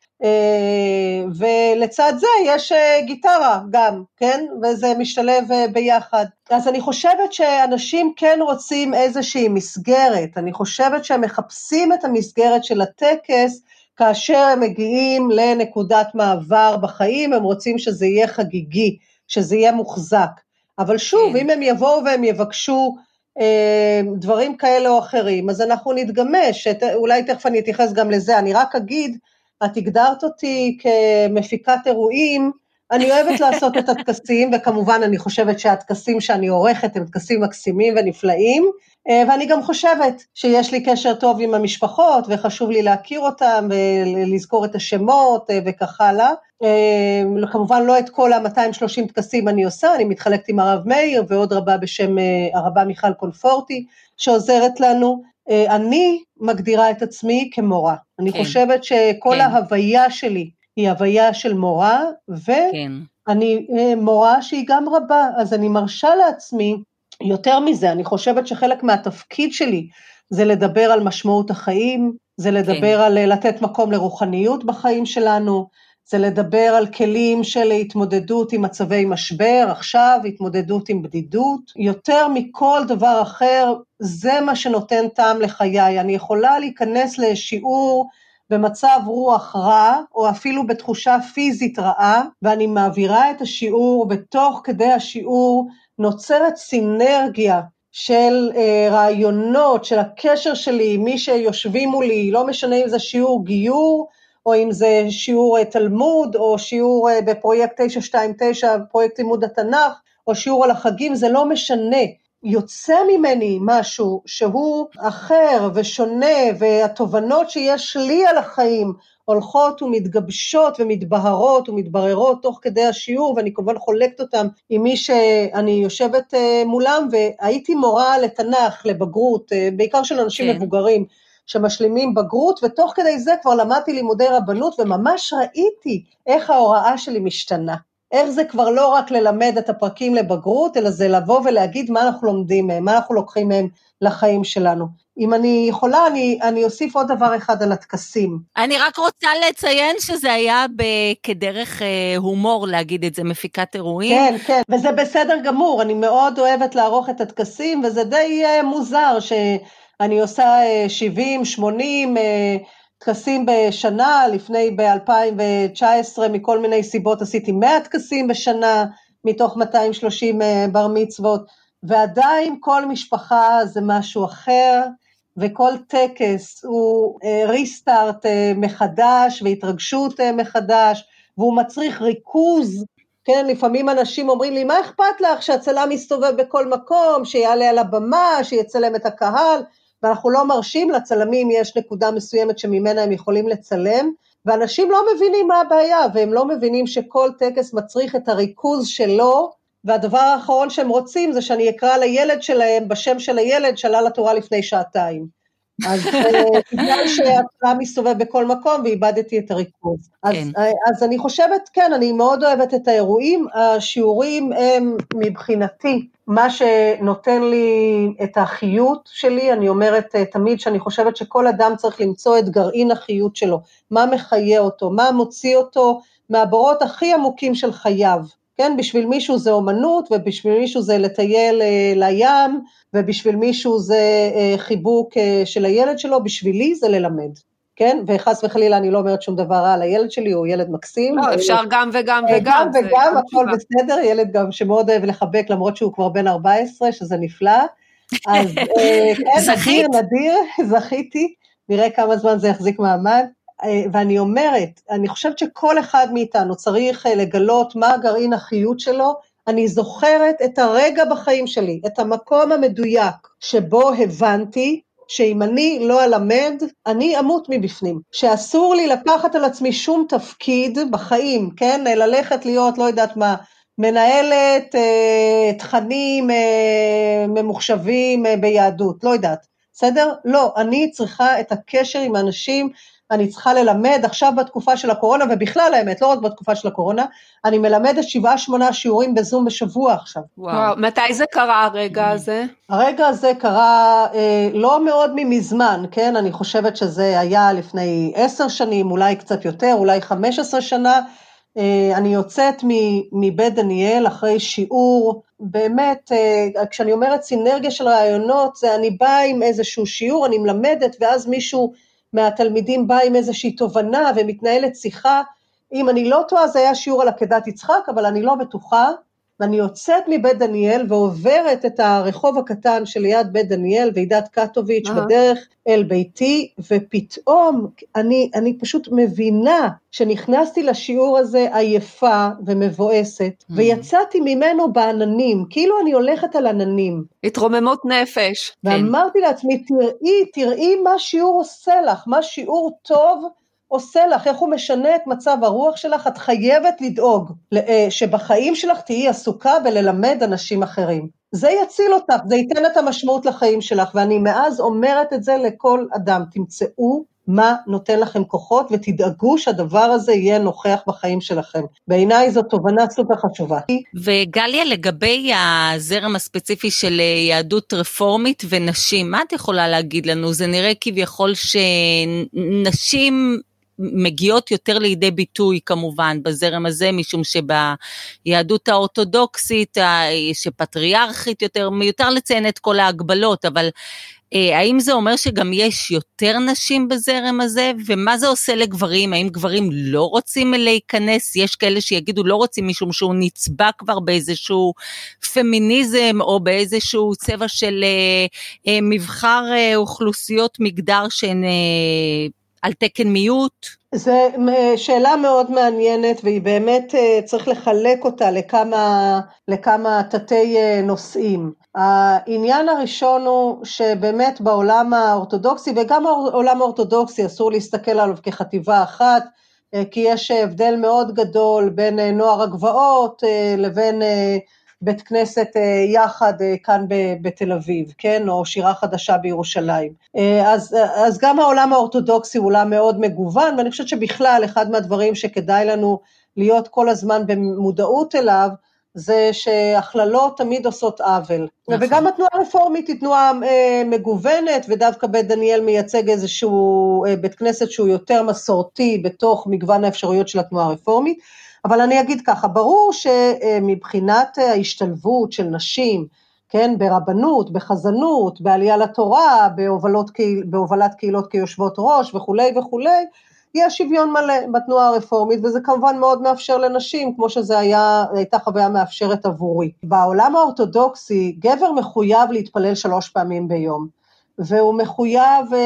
ולצד זה יש גיטרה גם, כן? וזה משתלב ביחד. אז אני חושבת שאנשים כן רוצים איזושהי מסגרת, אני חושבת שהם מחפשים את המסגרת של הטקס, כאשר הם מגיעים לנקודת מעבר בחיים, הם רוצים שזה יהיה חגיגי, שזה יהיה מוחזק. אבל שוב, כן. אם הם יבואו והם יבקשו אה, דברים כאלה או אחרים, אז אנחנו נתגמש, אולי תכף אני אתייחס גם לזה, אני רק אגיד, את הגדרת אותי כמפיקת אירועים, אני אוהבת לעשות את הטקסים, וכמובן אני חושבת שהטקסים שאני עורכת הם טקסים מקסימים ונפלאים, אה, ואני גם חושבת שיש לי קשר טוב עם המשפחות, וחשוב לי להכיר אותם ולזכור את השמות אה, וכך הלאה. אה, כמובן לא את כל ה-230 טקסים אני עושה, אני מתחלקת עם הרב מאיר ועוד רבה בשם הרבה מיכל קונפורטי, שעוזרת לנו. אני מגדירה את עצמי כמורה. אני כן. חושבת שכל כן. ההוויה שלי היא הוויה של מורה, ואני כן. מורה שהיא גם רבה, אז אני מרשה לעצמי יותר מזה, אני חושבת שחלק מהתפקיד שלי זה לדבר על משמעות החיים, זה לדבר כן. על לתת מקום לרוחניות בחיים שלנו, זה לדבר על כלים של התמודדות עם מצבי משבר, עכשיו התמודדות עם בדידות. יותר מכל דבר אחר, זה מה שנותן טעם לחיי. אני יכולה להיכנס לשיעור במצב רוח רע, או אפילו בתחושה פיזית רעה, ואני מעבירה את השיעור, ותוך כדי השיעור נוצרת סינרגיה של אה, רעיונות, של הקשר שלי עם מי שיושבים מולי, לא משנה אם זה שיעור גיור, או אם זה שיעור אה, תלמוד, או שיעור אה, בפרויקט 929, פרויקט לימוד התנ"ך, או שיעור על החגים, זה לא משנה. יוצא ממני משהו שהוא אחר ושונה, והתובנות שיש לי על החיים הולכות ומתגבשות ומתבהרות ומתבררות תוך כדי השיעור, ואני כמובן חולקת אותם עם מי שאני יושבת אה, מולם, והייתי מורה לתנ"ך, לבגרות, אה, בעיקר של אנשים כן. מבוגרים. שמשלימים בגרות, ותוך כדי זה כבר למדתי לימודי רבנות, וממש ראיתי איך ההוראה שלי משתנה. איך זה כבר לא רק ללמד את הפרקים לבגרות, אלא זה לבוא ולהגיד מה אנחנו לומדים מהם, מה אנחנו לוקחים מהם לחיים שלנו. אם אני יכולה, אני, אני אוסיף עוד דבר אחד על הטקסים. אני רק רוצה לציין שזה היה ב, כדרך אה, הומור להגיד את זה, מפיקת אירועים. כן, כן, וזה בסדר גמור, אני מאוד אוהבת לערוך את הטקסים, וזה די אה, מוזר שאני עושה אה, 70, 80, אה, טקסים בשנה, לפני ב-2019 מכל מיני סיבות עשיתי 100 טקסים בשנה, מתוך 230 אה, בר מצוות, ועדיין כל משפחה זה משהו אחר, וכל טקס הוא ריסטארט אה, אה, מחדש והתרגשות מחדש, והוא מצריך ריכוז, כן, לפעמים אנשים אומרים לי, מה אכפת לך שהצלם יסתובב בכל מקום, שיעלה על הבמה, שיצלם את הקהל, ואנחנו לא מרשים, לצלמים יש נקודה מסוימת שממנה הם יכולים לצלם, ואנשים לא מבינים מה הבעיה, והם לא מבינים שכל טקס מצריך את הריכוז שלו, והדבר האחרון שהם רוצים זה שאני אקרא לילד שלהם בשם של הילד שעלה לתורה לפני שעתיים. אז בגלל אה, שהצלם מסתובב בכל מקום ואיבדתי את הריכוז. אז, כן. אה, אז אני חושבת, כן, אני מאוד אוהבת את האירועים, השיעורים הם מבחינתי מה שנותן לי את החיות שלי, אני אומרת אה, תמיד שאני חושבת שכל אדם צריך למצוא את גרעין החיות שלו, מה מחיה אותו, מה מוציא אותו מהבורות הכי עמוקים של חייו. כן, בשביל מישהו זה אומנות, ובשביל מישהו זה לטייל אה, לים, ובשביל מישהו זה אה, חיבוק אה, של הילד שלו, בשבילי זה ללמד. כן? וחס וחלילה אני לא אומרת שום דבר רע על הילד שלי, הוא ילד מקסים. לא, אפשר גם וגם וגם. גם וגם, הכל בסדר, ילד גם שמאוד אוהב לחבק, למרות שהוא כבר בן 14, שזה נפלא. אז כן, נדיר, נדיר, זכיתי, נראה כמה זמן זה יחזיק מעמד. אה, ואני אומרת, אני חושבת שכל אחד מאיתנו צריך אה, לגלות מה גרעין החיות שלו. אני זוכרת את הרגע בחיים שלי, את המקום המדויק שבו הבנתי שאם אני לא אלמד, אני אמות מבפנים. שאסור לי לקחת על עצמי שום תפקיד בחיים, כן? ללכת להיות, לא יודעת מה, מנהלת אה, תכנים אה, ממוחשבים אה, ביהדות, לא יודעת. בסדר? לא, אני צריכה את הקשר עם האנשים, אני צריכה ללמד עכשיו בתקופה של הקורונה, ובכלל האמת, לא רק בתקופה של הקורונה, אני מלמדת שבעה שמונה שיעורים בזום בשבוע עכשיו. וואו, מתי זה קרה הרגע הזה? הרגע הזה קרה אה, לא מאוד ממזמן, כן? אני חושבת שזה היה לפני עשר שנים, אולי קצת יותר, אולי חמש עשרה שנה. אה, אני יוצאת מבית דניאל אחרי שיעור, באמת, אה, כשאני אומרת סינרגיה של רעיונות, זה אני באה עם איזשהו שיעור, אני מלמדת, ואז מישהו מהתלמידים בא עם איזושהי תובנה ומתנהלת שיחה. אם אני לא טועה, זה היה שיעור על עקדת יצחק, אבל אני לא בטוחה. ואני יוצאת מבית דניאל ועוברת את הרחוב הקטן שליד בית דניאל, ועידת קטוביץ', uh-huh. בדרך אל ביתי, ופתאום אני, אני פשוט מבינה שנכנסתי לשיעור הזה עייפה ומבואסת, uh-huh. ויצאתי ממנו בעננים, כאילו אני הולכת על עננים. התרוממות נפש. ואמרתי כן. לעצמי, תראי, תראי מה שיעור עושה לך, מה שיעור טוב עושה לך, איך הוא משנה את מצב הרוח שלך, את חייבת לדאוג אה, שבחיים שלך תהיי עסוקה בללמד אנשים אחרים. זה יציל אותך, זה ייתן את המשמעות לחיים שלך, ואני מאז אומרת את זה לכל אדם, תמצאו מה נותן לכם כוחות ותדאגו שהדבר הזה יהיה נוכח בחיים שלכם. בעיניי זו תובנה סופר חשובה. וגליה, לגבי הזרם הספציפי של אה, יהדות רפורמית ונשים, מה את יכולה להגיד לנו? זה נראה כביכול שנשים מגיעות יותר לידי ביטוי כמובן בזרם הזה, משום שביהדות האורתודוקסית, שפטריארכית יותר, מיותר לציין את כל ההגבלות, אבל אה, האם זה אומר שגם יש יותר נשים בזרם הזה, ומה זה עושה לגברים? האם גברים לא רוצים להיכנס? יש כאלה שיגידו לא רוצים משום שהוא נצבע כבר באיזשהו פמיניזם, או באיזשהו צבע של אה, אה, מבחר אוכלוסיות מגדר שהן על תקן מיעוט? זו שאלה מאוד מעניינת והיא באמת אה, צריך לחלק אותה לכמה, לכמה תתי אה, נושאים. העניין הראשון הוא שבאמת בעולם האורתודוקסי וגם העולם האורתודוקסי אסור להסתכל עליו כחטיבה אחת אה, כי יש הבדל מאוד גדול בין נוער הגבעות לבין בית כנסת אה, יחד אה, כאן בתל אביב, כן, או שירה חדשה בירושלים. אה, אז, אז גם העולם האורתודוקסי הוא עולם מאוד מגוון, ואני חושבת שבכלל אחד מהדברים שכדאי לנו להיות כל הזמן במודעות אליו, זה שהכללות תמיד עושות עוול. נכון. וגם התנועה הרפורמית היא תנועה אה, מגוונת, ודווקא בית דניאל מייצג איזשהו אה, בית כנסת שהוא יותר מסורתי בתוך מגוון האפשרויות של התנועה הרפורמית. אבל אני אגיד ככה, ברור שמבחינת ההשתלבות של נשים, כן, ברבנות, בחזנות, בעלייה לתורה, בהובלות, בהובלת קהילות כיושבות ראש וכולי וכולי, יש שוויון מלא בתנועה הרפורמית, וזה כמובן מאוד מאפשר לנשים, כמו היה, הייתה חוויה מאפשרת עבורי. בעולם האורתודוקסי, גבר מחויב להתפלל שלוש פעמים ביום. והוא מחויב אה,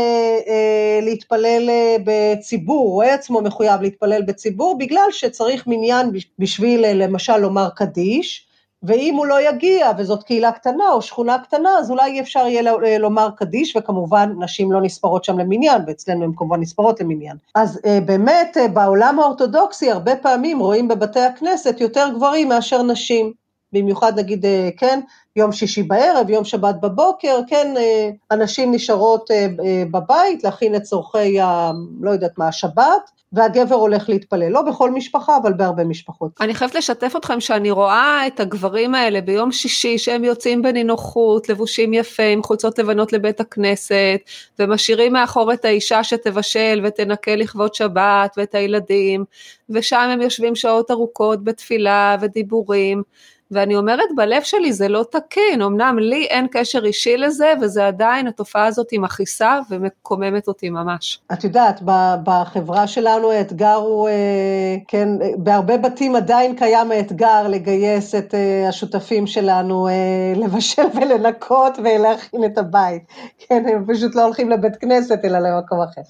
אה, להתפלל אה, בציבור, הוא עצמו מחויב להתפלל בציבור, בגלל שצריך מניין בשביל למשל לומר קדיש, ואם הוא לא יגיע וזאת קהילה קטנה או שכונה קטנה, אז אולי אפשר יהיה לומר קדיש, וכמובן נשים לא נספרות שם למניין, ואצלנו הן כמובן נספרות למניין. אז באמת בעולם האורתודוקסי הרבה פעמים רואים בבתי הכנסת יותר גברים מאשר נשים. במיוחד נגיד, אה, כן, יום שישי בערב, יום שבת בבוקר, כן, אה, הנשים נשארות אה, בבית להכין את צורכי, ה, לא יודעת מה, השבת, והגבר הולך להתפלל, לא בכל משפחה, אבל בהרבה משפחות. אני חייבת לשתף אתכם שאני רואה את הגברים האלה ביום שישי, שהם יוצאים בנינוחות, לבושים יפה, עם חולצות לבנות לבית הכנסת, ומשאירים מאחור את האישה שתבשל ותנקה לכבוד שבת, ואת הילדים, ושם הם יושבים שעות ארוכות בתפילה ודיבורים. ואני אומרת בלב שלי זה לא תקין, אמנם לי אין קשר אישי לזה וזה עדיין התופעה הזאת היא מכעיסה ומקוממת אותי ממש. את יודעת, בחברה שלנו האתגר הוא, אה, כן, בהרבה בתים עדיין קיים האתגר לגייס את אה, השותפים שלנו אה, לבשל ולנקות ולהכין את הבית, כן, הם פשוט לא הולכים לבית כנסת אלא למקום אחר,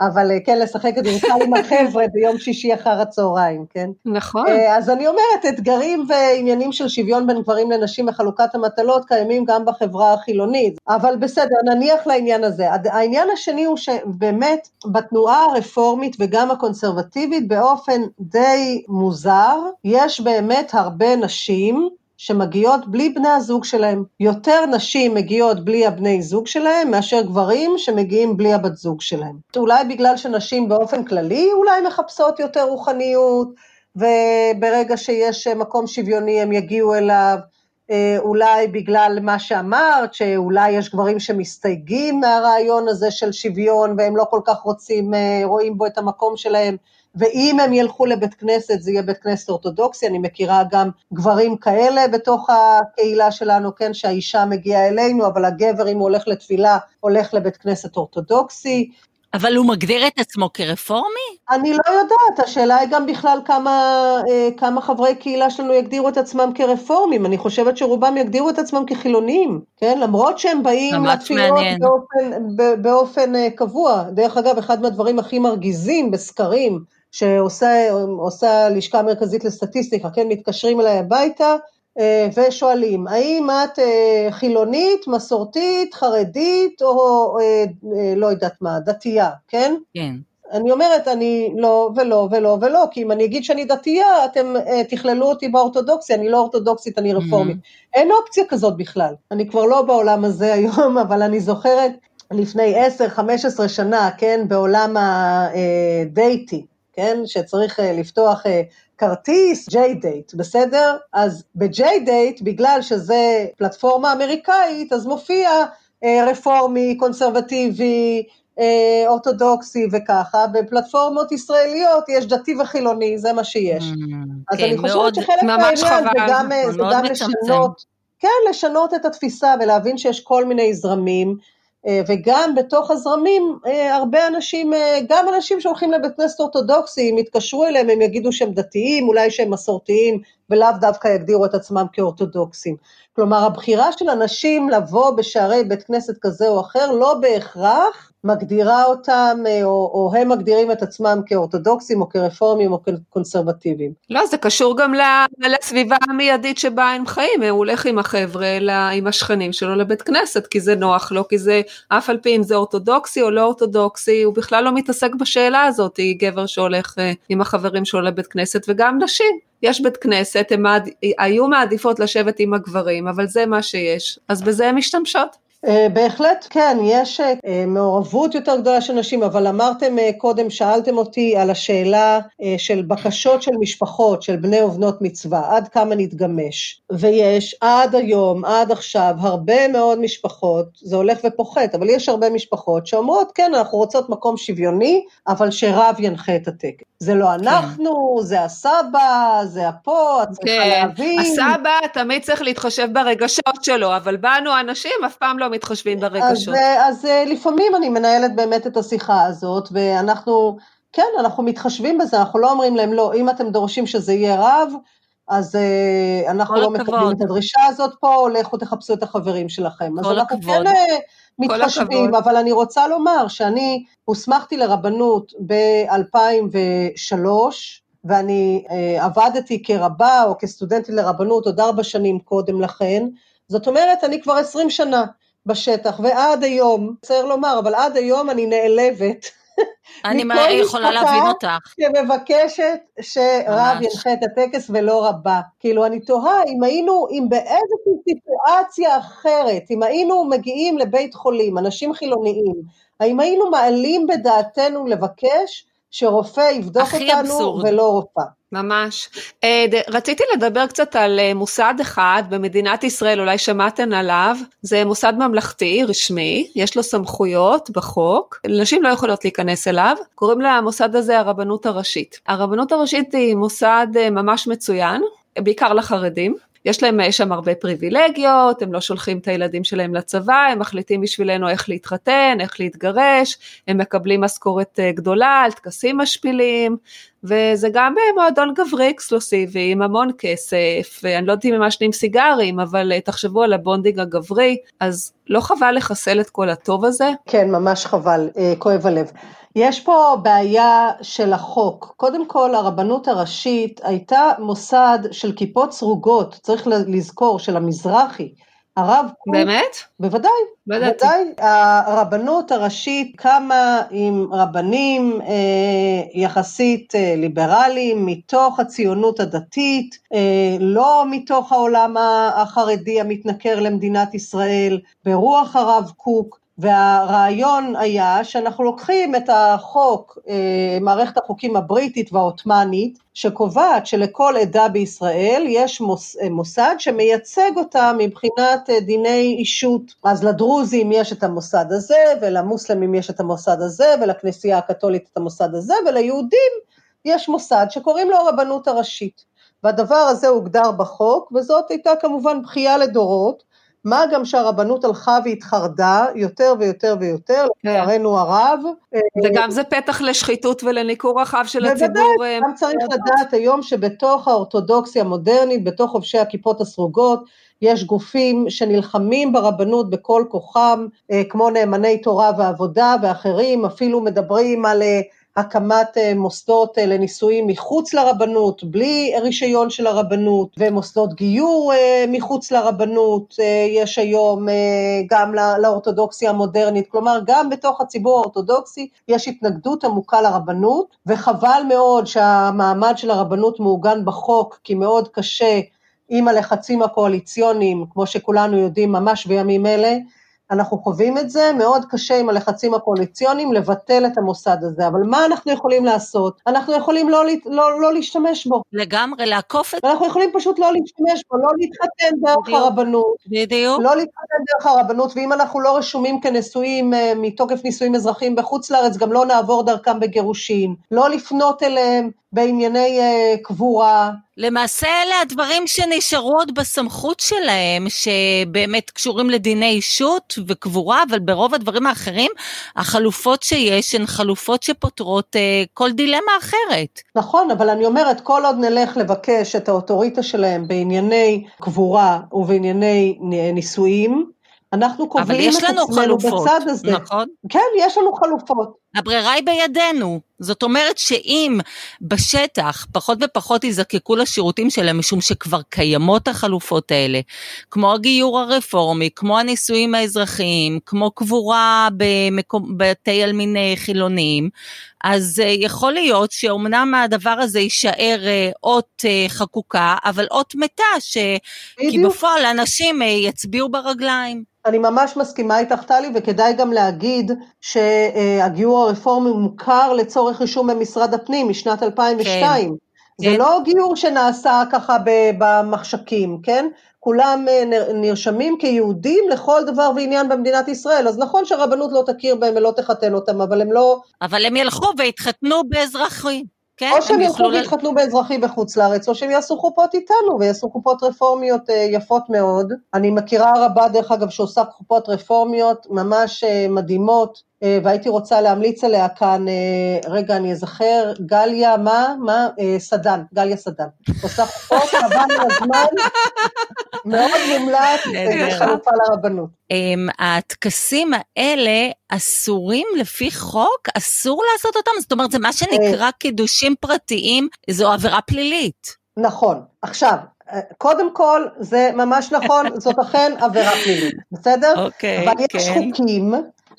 אבל כן, לשחק את זה עם החבר'ה ביום שישי אחר הצהריים, כן? נכון. אז אני אומרת, אתגרים ועניינים של שוויון בין גברים לנשים וחלוקת המטלות קיימים גם בחברה החילונית, אבל בסדר, נניח לעניין הזה. העניין השני הוא שבאמת בתנועה הרפורמית וגם הקונסרבטיבית באופן די מוזר, יש באמת הרבה נשים שמגיעות בלי בני הזוג שלהם. יותר נשים מגיעות בלי הבני זוג שלהם מאשר גברים שמגיעים בלי הבת זוג שלהם. אולי בגלל שנשים באופן כללי אולי מחפשות יותר רוחניות, וברגע שיש מקום שוויוני הם יגיעו אליו, אה, אולי בגלל מה שאמרת, שאולי יש גברים שמסתייגים מהרעיון הזה של שוויון והם לא כל כך רוצים, אה, רואים בו את המקום שלהם, ואם הם ילכו לבית כנסת זה יהיה בית כנסת אורתודוקסי, אני מכירה גם גברים כאלה בתוך הקהילה שלנו, כן, שהאישה מגיעה אלינו, אבל הגבר אם הוא הולך לתפילה, הולך לבית כנסת אורתודוקסי, אבל הוא מגדיר את עצמו כרפורמי? אני לא יודעת, השאלה היא גם בכלל כמה, אה, כמה חברי קהילה שלנו יגדירו את עצמם כרפורמים, אני חושבת שרובם יגדירו את עצמם כחילונים, כן? למרות שהם באים לתפילות באופן, באופן אה, קבוע. דרך אגב, אחד מהדברים הכי מרגיזים בסקרים, שעושה הלשכה המרכזית לסטטיסטיקה, כן? מתקשרים אליי הביתה, ושואלים, האם את אה, חילונית, מסורתית, חרדית, או אה, לא יודעת מה, דתייה, כן? כן. אני אומרת, אני לא ולא ולא ולא, כי אם אני אגיד שאני דתייה, אתם תכללו אותי באורתודוקסיה, אני לא אורתודוקסית, אני רפורמית. Mm-hmm. אין אופציה כזאת בכלל. אני כבר לא בעולם הזה היום, אבל אני זוכרת לפני 10-15 שנה, כן, בעולם הדייטי, כן, שצריך לפתוח כרטיס J-Date, בסדר? אז ב-J-Date, בגלל שזה פלטפורמה אמריקאית, אז מופיע אה, רפורמי, קונסרבטיבי, אה, אורתודוקסי וככה, בפלטפורמות ישראליות יש דתי וחילוני, זה מה שיש. Mm, אז כן, אני חושבת מאוד, שחלק מהעניין זה גם, אה, זה גם לשנות, כן, לשנות את התפיסה ולהבין שיש כל מיני זרמים. אה, וגם בתוך הזרמים אה, הרבה אנשים, אה, גם אנשים שהולכים לבית כנסת אורתודוקסי, אם יתקשרו אליהם הם יגידו שהם דתיים, אולי שהם מסורתיים, ולאו דווקא יגדירו את עצמם כאורתודוקסים. כלומר, הבחירה של אנשים לבוא בשערי בית כנסת כזה או אחר לא בהכרח מגדירה אותם, אה, או, או הם מגדירים את עצמם כאורתודוקסים או כרפורמים או כקונסרבטיביים. לא, זה קשור גם לסביבה המיידית שבה הם חיים, הוא הולך עם החבר'ה, עם השכנים שלו לבית כנסת, כי זה נוח לו, כי זה, אף על פי אם זה אורתודוקסי או לא אורתודוקסי, הוא בכלל לא מתעסק בשאלה הזאת, גבר שהולך אה, עם החברים שלו לבית כנסת, וגם נשים. יש בית כנסת, הם מעד... היו מעדיפות לשבת עם הגברים, אבל זה מה שיש, אז בזה הן משתמשות. אה, בהחלט כן, יש אה, מעורבות יותר גדולה של נשים, אבל אמרתם אה, קודם, שאלתם אותי על השאלה של בקשות של משפחות, של בני ובנות מצווה, עד כמה נתגמש. ויש עד היום, עד עכשיו, הרבה מאוד משפחות, זה הולך ופוחת, אבל יש הרבה משפחות שאומרות, כן, אנחנו רוצות מקום שוויוני, אבל שרב ינחה את הטקס. זה לא כן. אנחנו, כן. זה הסבא, זה הפה, את צריכה כן. להבין. הסבא תמיד צריך להתחשב ברגשות שלו, אבל בנו הנשים אף פעם לא מתחשבים ברגשות. אז, אז אה, לפעמים אני מנהלת באמת את השיחה הזאת, ואנחנו, כן, אנחנו מתחשבים בזה, אנחנו לא אומרים להם, לא, אם אתם דורשים שזה יהיה רב, אז uh, אנחנו לא הכבוד. מקבלים את הדרישה הזאת פה, לכו תחפשו את החברים שלכם. אז אנחנו הכבוד. כן uh, מתחשבים, אבל אני רוצה לומר שאני הוסמכתי לרבנות ב-2003, ואני uh, עבדתי כרבה או כסטודנטית לרבנות עוד ארבע שנים קודם לכן, זאת אומרת, אני כבר עשרים שנה בשטח, ועד היום, צריך לומר, אבל עד היום אני נעלבת. אני יכולה להבין אותך. שמבקשת שרב ינחה את הטקס ולא רבה. כאילו, אני תוהה אם היינו, אם באיזושהי סיטואציה אחרת, אם היינו מגיעים לבית חולים, אנשים חילוניים, האם היינו מעלים בדעתנו לבקש שרופא יבדוק אותנו אבסורד. ולא רופאה? ממש. אה, רציתי לדבר קצת על אה, מוסד אחד במדינת ישראל, אולי שמעתן עליו, זה מוסד ממלכתי רשמי, יש לו סמכויות בחוק, נשים לא יכולות להיכנס אליו, קוראים למוסד הזה הרבנות הראשית. הרבנות הראשית היא מוסד אה, ממש מצוין, בעיקר לחרדים, יש להם שם הרבה פריבילגיות, הם לא שולחים את הילדים שלהם לצבא, הם מחליטים בשבילנו איך להתחתן, איך להתגרש, הם מקבלים משכורת אה, גדולה על טקסים משפילים, וזה גם מועדון גברי אקסקלוסיבי עם המון כסף, אני לא יודעת אם הם מעשנים סיגרים, אבל אה, תחשבו על ה bonding הגברי, אז לא חבל לחסל את כל הטוב הזה? כן, ממש חבל, אה, כואב הלב. יש פה בעיה של החוק. קודם כל, הרבנות הראשית הייתה מוסד של כיפות סרוגות, צריך לזכור, של המזרחי. הרב קוק... באמת? בוודאי, בוודאי. הרבנות הראשית קמה עם רבנים אה, יחסית אה, ליברליים מתוך הציונות הדתית, אה, לא מתוך העולם החרדי המתנכר למדינת ישראל, ברוח הרב קוק. והרעיון היה שאנחנו לוקחים את החוק, אה, מערכת החוקים הבריטית והעות'מאנית, שקובעת שלכל עדה בישראל יש אה, מוסד שמייצג אותה מבחינת אה, דיני אישות. אז לדרוזים יש את המוסד הזה, ולמוסלמים יש את המוסד הזה, ולכנסייה הקתולית את המוסד הזה, וליהודים יש מוסד שקוראים לו הרבנות הראשית. והדבר הזה הוגדר בחוק, וזאת הייתה כמובן בכייה לדורות, מה גם שהרבנות הלכה והתחרדה יותר ויותר ויותר, כן. לצערנו הרב. וגם זה פתח לשחיתות ולניכור רחב של הציבור. בוודאי, אה, גם צריך לדעת היום שבתוך האורתודוקסיה המודרנית, בתוך חובשי הכיפות הסרוגות, יש גופים שנלחמים ברבנות בכל כוחם, אה, כמו נאמני תורה ועבודה ואחרים, אפילו מדברים על אה, הקמת אה, מוסדות אה, לנישואים מחוץ לרבנות, בלי רישיון של הרבנות, ומוסדות גיור אה, מחוץ לרבנות, יש היום גם לאורתודוקסיה המודרנית, כלומר גם בתוך הציבור האורתודוקסי יש התנגדות עמוקה לרבנות, וחבל מאוד שהמעמד של הרבנות מעוגן בחוק, כי מאוד קשה עם הלחצים הקואליציוניים, כמו שכולנו יודעים ממש בימים אלה, אנחנו חווים את זה, מאוד קשה עם הלחצים הקואליציוניים לבטל את המוסד הזה, אבל מה אנחנו יכולים לעשות? אנחנו יכולים לא, לא, לא להשתמש בו. לגמרי, לעקוף את... אנחנו יכולים פשוט לא להשתמש בו, לא להתחתן דרך בדיוק, הרבנות. בדיוק. לא להתחתן דרך הרבנות, ואם אנחנו לא רשומים כנשואים אה, מתוקף נישואים אזרחיים בחוץ לארץ, גם לא נעבור דרכם בגירושין. לא לפנות אליהם בענייני uh, קבורה. למעשה אלה הדברים שנשארו עוד בסמכות שלהם, שבאמת קשורים לדיני אישות וקבורה, אבל ברוב הדברים האחרים, החלופות שיש הן חלופות שפותרות uh, כל דילמה אחרת. נכון, אבל אני אומרת, כל עוד נלך לבקש את האוטוריטה שלהם בענייני קבורה ובענייני נישואים, אנחנו קובעים את עצמנו חלופות, בצד הזה. נכון? כן, יש לנו חלופות. הברירה היא בידינו. זאת אומרת שאם בשטח פחות ופחות יזקקו לשירותים שלהם, משום שכבר קיימות החלופות האלה, כמו הגיור הרפורמי, כמו הנישואים האזרחיים, כמו קבורה בבתי עלמין חילוניים, אז אה, יכול להיות שאומנם הדבר הזה יישאר אה, אות אה, חקוקה, אבל אות מתה, ש... כי בפועל אנשים יצביעו ברגליים. אני ממש מסכימה איתך, טלי, וכדאי גם להגיד שהגיור הרפורמי מוכר לצורך רישום במשרד הפנים משנת 2002. כן. זה כן. לא גיור שנעשה ככה במחשכים, כן? כולם אה, נרשמים כיהודים לכל דבר ועניין במדינת ישראל. אז נכון שהרבנות לא תכיר בהם ולא תחתן אותם, אבל הם לא... אבל הם ילכו ויתחתנו באזרחים. כן, או שהם ילכו ויתחתנו באזרחי בחוץ לארץ, או שהם יעשו חופות איתנו, ויעשו חופות רפורמיות אה, יפות מאוד. אני מכירה רבה, דרך אגב, שעושה חופות רפורמיות ממש אה, מדהימות, והייתי רוצה להמליץ עליה כאן, רגע, אני אזכר, גליה, מה? מה? סדן, גליה סדן. עושה חופות, חבל על הזמן, מאוד מומלץ, חלופה לרבנות. אמ, הטקסים האלה אסורים לפי חוק? אסור לעשות אותם? זאת אומרת, זה מה שנקרא קידושים פרטיים, זו עבירה פלילית. נכון. עכשיו, קודם כל, זה ממש נכון, זאת אכן עבירה פלילית, בסדר? אוקיי, אבל כן. יש חוקים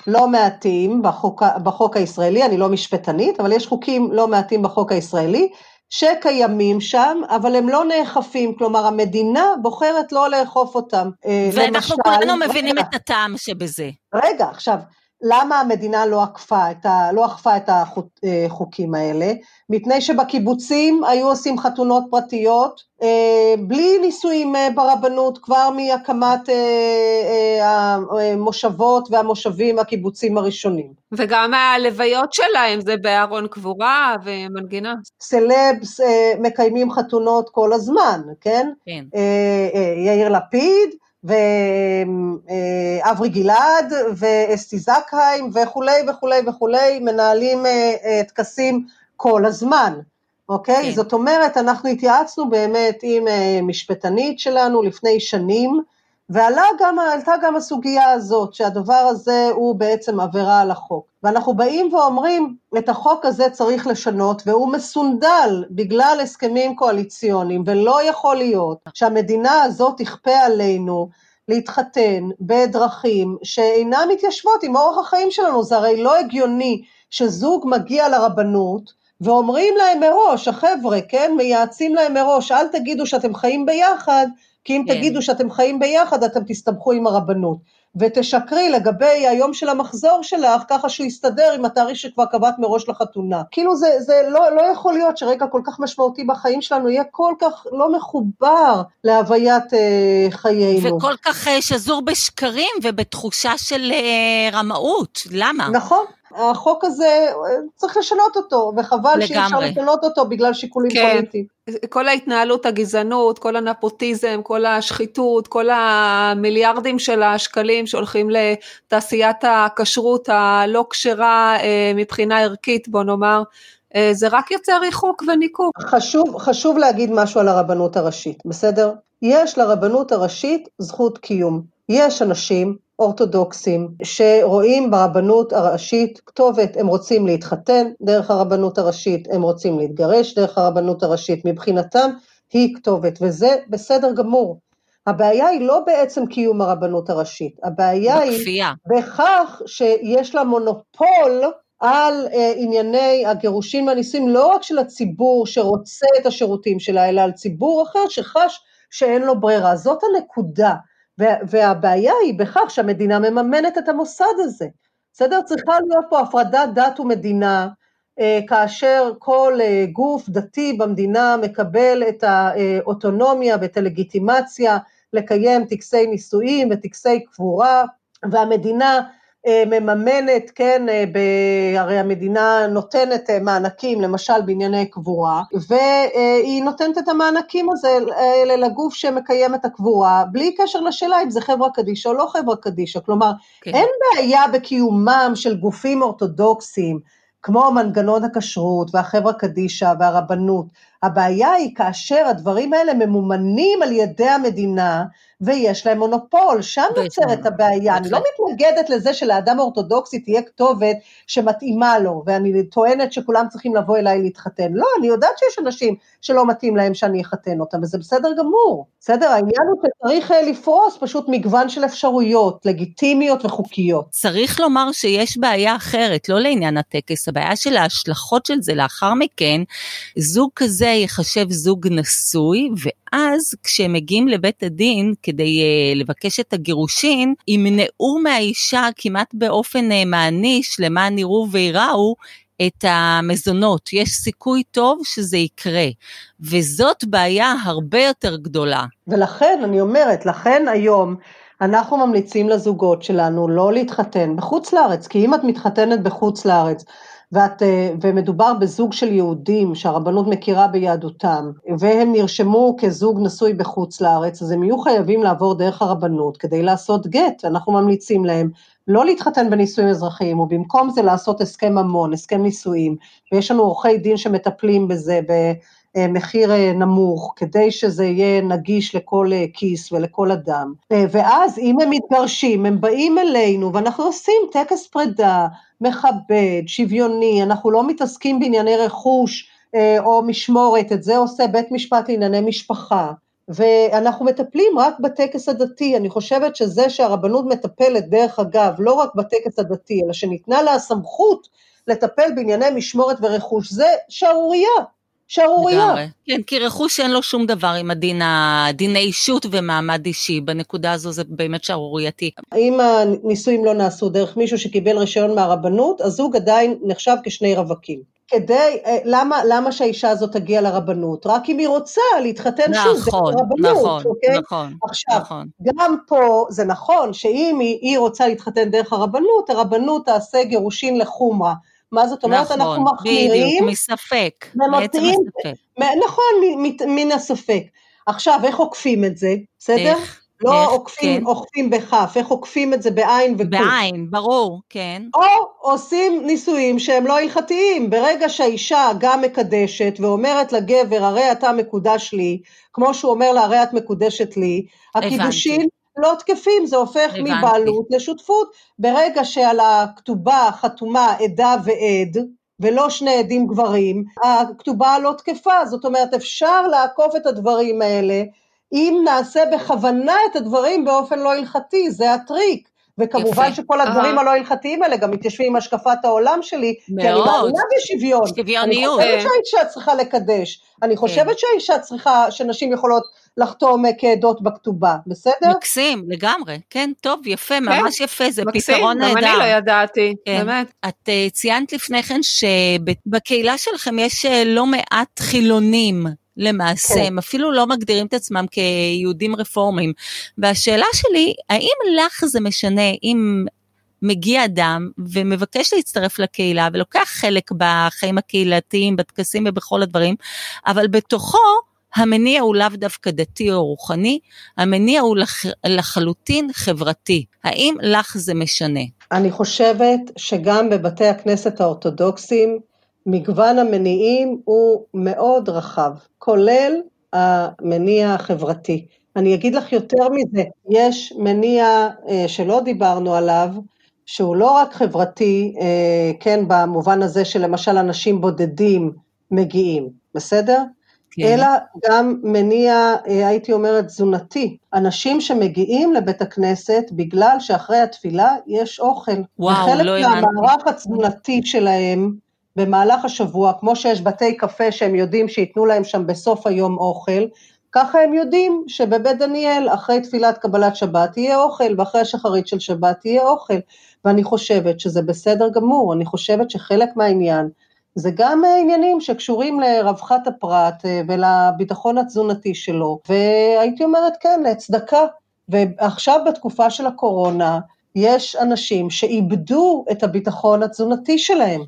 לא מעטים בחוק, בחוק הישראלי, אני לא משפטנית, אבל יש חוקים לא מעטים בחוק הישראלי, שקיימים שם, אבל הם לא נאכפים, כלומר המדינה בוחרת לא לאכוף אותם. אה, ואנחנו למשל, כולנו מבינים רגע, את הטעם שבזה. רגע, עכשיו, למה המדינה לא אכפה את, ה, לא אכפה את החוקים אה, האלה? מפני שבקיבוצים היו עושים חתונות פרטיות, אה, בלי נישואים אה, ברבנות, כבר מהקמת המושבות והמושבים הקיבוצים הראשונים. וגם הלוויות שלהם זה בארון קבורה ומנגינה. סלבס מקיימים חתונות כל הזמן, כן? כן. יאיר לפיד, ואברי גלעד ואסתי זקהיים וכולי וכולי וכולי, מנהלים אה, אה, טקסים כל הזמן, אוקיי? כן. זאת אומרת, אנחנו התייעצנו באמת עם אה, משפטנית שלנו לפני שנים, ועלה גם, עלתה גם הסוגיה הזאת, שהדבר הזה הוא בעצם עבירה על החוק. ואנחנו באים ואומרים, את החוק הזה צריך לשנות, והוא מסונדל בגלל הסכמים קואליציוניים, ולא יכול להיות שהמדינה הזאת תכפה עלינו להתחתן בדרכים שאינן מתיישבות עם אורח החיים שלנו, זה הרי לא הגיוני שזוג מגיע לרבנות ואומרים להם מראש, החבר'ה, כן, מייעצים להם מראש, אל תגידו שאתם חיים ביחד, כי אם כן. תגידו שאתם חיים ביחד, אתם תסתבכו עם הרבנות. ותשקרי לגבי היום של המחזור שלך, ככה שהוא יסתדר עם התאריך שכבר קבעת מראש לחתונה. כאילו זה, זה לא, לא יכול להיות שרגע כל כך משמעותי בחיים שלנו יהיה כל כך לא מחובר להוויית אה, חיינו. וכל כך אה, שזור בשקרים ובתחושה של אה, רמאות, למה? נכון. החוק הזה, צריך לשנות אותו, וחבל שאי אפשר לשנות אותו בגלל שיקולים כן. פוליטיים. כל ההתנהלות, הגזענות, כל הנפוטיזם, כל השחיתות, כל המיליארדים של השקלים שהולכים לתעשיית הכשרות הלא כשרה אה, מבחינה ערכית, בוא נאמר, אה, זה רק יוצר ריחוק וניכוק. חשוב, חשוב להגיד משהו על הרבנות הראשית, בסדר? יש לרבנות הראשית זכות קיום. יש אנשים אורתודוקסים שרואים ברבנות הראשית כתובת, הם רוצים להתחתן דרך הרבנות הראשית, הם רוצים להתגרש דרך הרבנות הראשית, מבחינתם היא כתובת, וזה בסדר גמור. הבעיה היא לא בעצם קיום הרבנות הראשית, הבעיה בכפייה. היא בכך שיש לה מונופול על אה, ענייני הגירושים והנישואים, לא רק של הציבור שרוצה את השירותים שלה, אלא על ציבור אחר שחש שאין לו ברירה. זאת הנקודה. והבעיה היא בכך שהמדינה מממנת את המוסד הזה. בסדר? צריכה להיות פה הפרדת דת ומדינה, אה, כאשר כל אה, גוף דתי במדינה מקבל את האוטונומיה ואת הלגיטימציה לקיים טקסי נישואים וטקסי קבורה, והמדינה מממנת, כן, אה, הרי המדינה נותנת אה, מענקים, למשל בענייני קבורה, והיא נותנת את המענקים האלה לגוף שמקיים את הקבורה, בלי קשר לשאלה אם זה חברה קדישא או לא חברה קדישא, כלומר, כן. אין בעיה בקיומם של גופים אורתודוקסיים, כמו מנגנון הכשרות והחברה קדישא והרבנות, הבעיה היא כאשר הדברים האלה ממומנים על ידי המדינה, ויש להם מונופול, שם נוצרת הבעיה. אני לא מתנגדת לזה שלאדם האורתודוקסי תהיה כתובת שמתאימה לו, ואני טוענת שכולם צריכים לבוא אליי להתחתן. לא, אני יודעת שיש אנשים שלא מתאים להם שאני אחתן אותם, וזה בסדר גמור. בסדר, העניין הוא שצריך אה, לפרוס פשוט מגוון של אפשרויות, לגיטימיות וחוקיות. צריך לומר שיש בעיה אחרת, לא לעניין הטקס, הבעיה של ההשלכות של זה לאחר מכן, זוג כזה ייחשב זוג נשוי, ואז כשהם מגיעים לבית הדין כדי uh, לבקש את הגירושין, ימנעו מהאישה כמעט באופן uh, מעניש למען יראו וייראו את המזונות. יש סיכוי טוב שזה יקרה, וזאת בעיה הרבה יותר גדולה. ולכן, אני אומרת, לכן היום אנחנו ממליצים לזוגות שלנו לא להתחתן בחוץ לארץ, כי אם את מתחתנת בחוץ לארץ, ואת, אה, ומדובר בזוג של יהודים שהרבנות מכירה ביהדותם, והם נרשמו כזוג נשוי בחוץ לארץ, אז הם יהיו חייבים לעבור דרך הרבנות כדי לעשות גט, אנחנו ממליצים להם לא להתחתן בנישואים אזרחיים, ובמקום זה לעשות הסכם ממון, הסכם נישואים, ויש לנו עורכי דין שמטפלים בזה במחיר אה, נמוך, כדי שזה יהיה נגיש לכל אה, כיס ולכל אדם. ואז אם הם מתגרשים, הם באים אלינו ואנחנו עושים טקס פרידה, מכבד, שוויוני, אנחנו לא מתעסקים בענייני רכוש אה, או משמורת, את זה עושה בית משפט לענייני משפחה. ואנחנו מטפלים רק בטקס הדתי, אני חושבת שזה שהרבנות מטפלת, דרך אגב, לא רק בטקס הדתי, אלא שניתנה לה הסמכות לטפל בענייני משמורת ורכוש, זה שערורייה. שערורייה. כן, כי רכוש אין לו שום דבר עם הדין, דיני אישות ומעמד אישי, בנקודה הזו זה באמת שערורייתי. אם הנישואים לא נעשו דרך מישהו שקיבל רישיון מהרבנות, הזוג עדיין נחשב כשני רווקים. כדי, אה, למה, למה שהאישה הזאת תגיע לרבנות? רק אם היא רוצה להתחתן נכון, שוב, זה רבנות, נכון, אוקיי? נכון, עכשיו, נכון. גם פה זה נכון שאם היא, היא רוצה להתחתן דרך הרבנות, הרבנות תעשה גירושין לחומרה. מה זאת אומרת? נכון, אנחנו מחמירים. בדיוק, מספק. ומוציאים, נכון, מן הספק. עכשיו, איך עוקפים את זה, בסדר? איך? לא איך, עוקפים, כן. עוקפים בכף, איך עוקפים את זה בעין וקוף. בעין, ברור, כן. או עושים נישואים שהם לא הלכתיים. ברגע שהאישה גם מקדשת ואומרת לגבר, הרי אתה מקודש לי, כמו שהוא אומר לה, הרי את מקודשת לי, הקידושין לא תקפים, זה הופך הבנתי. מבעלות לשותפות. ברגע שעל הכתובה חתומה עדה ועד, ולא שני עדים גברים, הכתובה לא תקפה, זאת אומרת אפשר לעקוף את הדברים האלה אם נעשה בכוונה את הדברים באופן לא הלכתי, זה הטריק. וכמובן יפה. שכל הדברים הלא הלכתיים האלה גם מתיישבים עם השקפת העולם שלי, מאוד. כי אני מאמינה בשוויון. שוויוניות. אני חושבת שהאישה צריכה לקדש, אני כן. חושבת כן. שהאישה צריכה, שנשים יכולות לחתום כעדות בכתובה, בסדר? מקסים, לגמרי, כן, טוב, יפה, כן. ממש יפה, זה מקסים, פתרון נהדר. מקסים, גם אני לא ידעתי, כן. באמת. את uh, ציינת לפני כן שבקהילה שלכם יש uh, לא מעט חילונים. למעשה, כן. הם אפילו לא מגדירים את עצמם כיהודים רפורמים. והשאלה שלי, האם לך זה משנה אם מגיע אדם ומבקש להצטרף לקהילה ולוקח חלק בחיים הקהילתיים, בטקסים ובכל הדברים, אבל בתוכו המניע הוא לאו דווקא דתי או רוחני, המניע הוא לח, לחלוטין חברתי. האם לך זה משנה? אני חושבת שגם בבתי הכנסת האורתודוקסים מגוון המניעים הוא מאוד רחב, כולל המניע החברתי. אני אגיד לך יותר מזה, יש מניע אה, שלא דיברנו עליו, שהוא לא רק חברתי, אה, כן, במובן הזה שלמשל אנשים בודדים מגיעים, בסדר? כן. אלא גם מניע, אה, הייתי אומרת, תזונתי. אנשים שמגיעים לבית הכנסת בגלל שאחרי התפילה יש אוכל. וואו, לא האמנתי. וחלק מהמערך התזונתי שלהם, במהלך השבוע, כמו שיש בתי קפה שהם יודעים שייתנו להם שם בסוף היום אוכל, ככה הם יודעים שבבית דניאל אחרי תפילת קבלת שבת יהיה אוכל, ואחרי השחרית של שבת יהיה אוכל. ואני חושבת שזה בסדר גמור, אני חושבת שחלק מהעניין זה גם עניינים שקשורים לרווחת הפרט אה, ולביטחון התזונתי שלו, והייתי אומרת כן, לצדקה. ועכשיו בתקופה של הקורונה, יש אנשים שאיבדו את הביטחון התזונתי שלהם.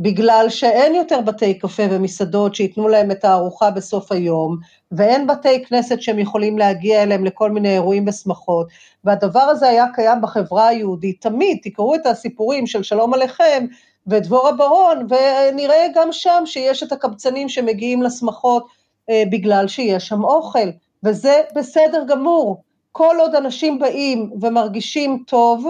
בגלל שאין יותר בתי קפה ומסעדות שייתנו להם את הארוחה בסוף היום, ואין בתי כנסת שהם יכולים להגיע אליהם לכל מיני אירועים ושמחות, והדבר הזה היה קיים בחברה היהודית תמיד, תקראו את הסיפורים של שלום עליכם ודבורה ברון, ונראה גם שם שיש את הקבצנים שמגיעים לשמחות אה, בגלל שיש שם אוכל, וזה בסדר גמור. כל עוד אנשים באים ומרגישים טוב,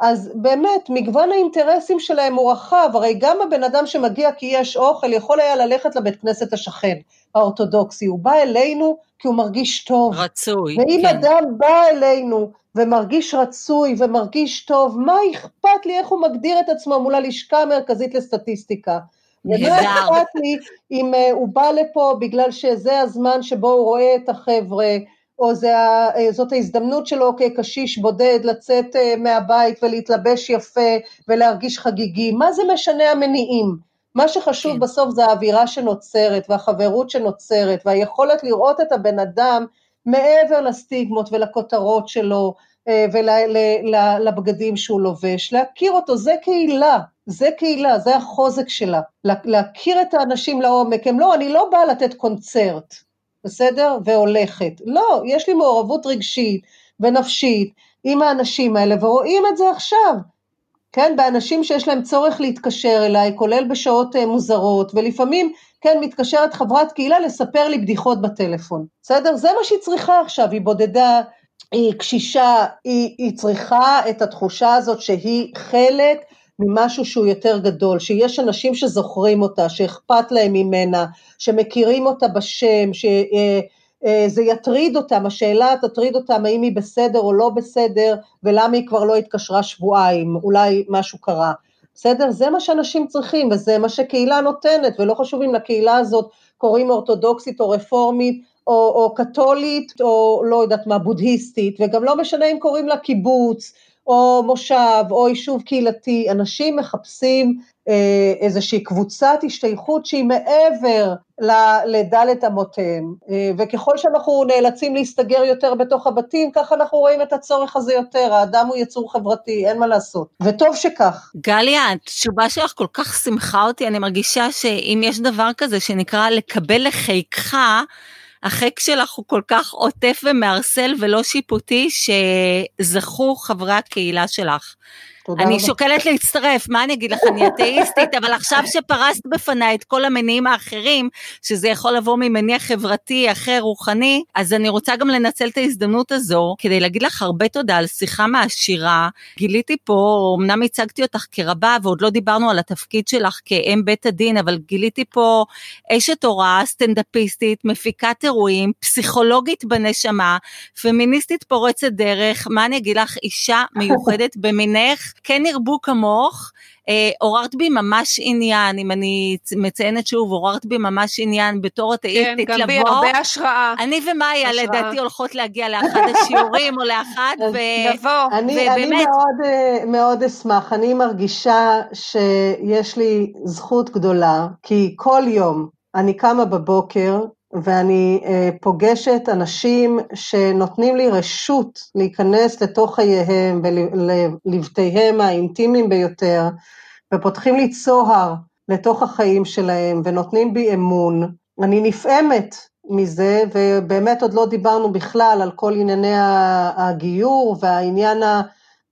אז באמת, מגוון האינטרסים שלהם הוא רחב, הרי גם הבן אדם שמגיע כי יש אוכל, יכול היה ללכת לבית כנסת השכן, האורתודוקסי, הוא בא אלינו כי הוא מרגיש טוב. רצוי, ואם כן. אדם בא אלינו ומרגיש רצוי ומרגיש טוב, מה אכפת לי איך הוא מגדיר את עצמו מול הלשכה המרכזית לסטטיסטיקה? ומה אכפת לי אם uh, הוא בא לפה בגלל שזה הזמן שבו הוא רואה את החבר'ה, או זה, אה, זאת ההזדמנות שלו כקשיש בודד לצאת אה, מהבית ולהתלבש יפה ולהרגיש חגיגי, מה זה משנה המניעים? מה שחשוב כן. בסוף זה האווירה שנוצרת והחברות שנוצרת והיכולת לראות את הבן אדם מעבר לסטיגמות ולכותרות שלו אה, ולבגדים שהוא לובש, להכיר אותו, זה קהילה, זה קהילה, זה החוזק שלה, להכיר את האנשים לעומק, הם לא, אני לא באה לתת קונצרט, בסדר? והולכת. לא, יש לי מעורבות רגשית ונפשית עם האנשים האלה, ורואים את זה עכשיו. כן, באנשים שיש להם צורך להתקשר אליי, כולל בשעות uh, מוזרות, ולפעמים, כן, מתקשרת חברת קהילה לספר לי בדיחות בטלפון, בסדר? זה מה שהיא צריכה עכשיו, היא בודדה, היא קשישה, היא, היא צריכה את התחושה הזאת שהיא חלק ממשהו שהוא יותר גדול, שיש אנשים שזוכרים אותה, שאכפת להם ממנה, שמכירים אותה בשם, שזה יטריד אותם, השאלה תטריד אותם האם היא בסדר או לא בסדר, ולמה היא כבר לא התקשרה שבועיים, אולי משהו קרה. בסדר? זה מה שאנשים צריכים, וזה מה שקהילה נותנת, ולא חשוב אם לקהילה הזאת קוראים אורתודוקסית או רפורמית, או, או קתולית, או לא יודעת מה, בודהיסטית, וגם לא משנה אם קוראים לה קיבוץ, או מושב, או יישוב קהילתי, אנשים מחפשים אה, איזושהי קבוצת השתייכות שהיא מעבר לדלת אמותיהם, אה, וככל שאנחנו נאלצים להסתגר יותר בתוך הבתים, ככה אנחנו רואים את הצורך הזה יותר, האדם הוא יצור חברתי, אין מה לעשות, וטוב שכך. גליה, התשובה שלך כל כך שמחה אותי, אני מרגישה שאם יש דבר כזה שנקרא לקבל לחיקך, החק שלך הוא כל כך עוטף ומערסל ולא שיפוטי, שזכו חברי הקהילה שלך. תודה אני רבה. שוקלת להצטרף, מה אני אגיד לך, אני אתאיסטית, אבל עכשיו שפרסת בפניי את כל המניעים האחרים, שזה יכול לבוא ממניע חברתי אחר, רוחני, אז אני רוצה גם לנצל את ההזדמנות הזו, כדי להגיד לך הרבה תודה על שיחה מעשירה. גיליתי פה, אמנם הצגתי אותך כרבה, ועוד לא דיברנו על התפקיד שלך כאם בית הדין, אבל גיליתי פה אשת הוראה, סטנדאפיסטית, מפיקת אירועים, פסיכולוגית בנשמה, פמיניסטית פורצת דרך, מה אני אגיד לך, אישה מיוחדת במינך, כן ירבו כמוך. אה, עוררת בי ממש עניין, אם אני מציינת שוב, עוררת בי ממש עניין בתור כן, אתאיסטית גם בי לבוא. הרבה השראה. אני ומאיה השראה. לדעתי הולכות להגיע לאחד השיעורים או לאחד, ו... נבוא. אני, אני ובאמת- מאוד, אה, מאוד אשמח, אני מרגישה שיש לי זכות גדולה, כי כל יום אני קמה בבוקר ואני אה, פוגשת אנשים שנותנים לי רשות להיכנס לתוך חייהם ולבתיהם האינטימיים ביותר, ופותחים לי צוהר לתוך החיים שלהם ונותנים בי אמון. אני נפעמת מזה, ובאמת עוד לא דיברנו בכלל על כל ענייני הגיור והעניין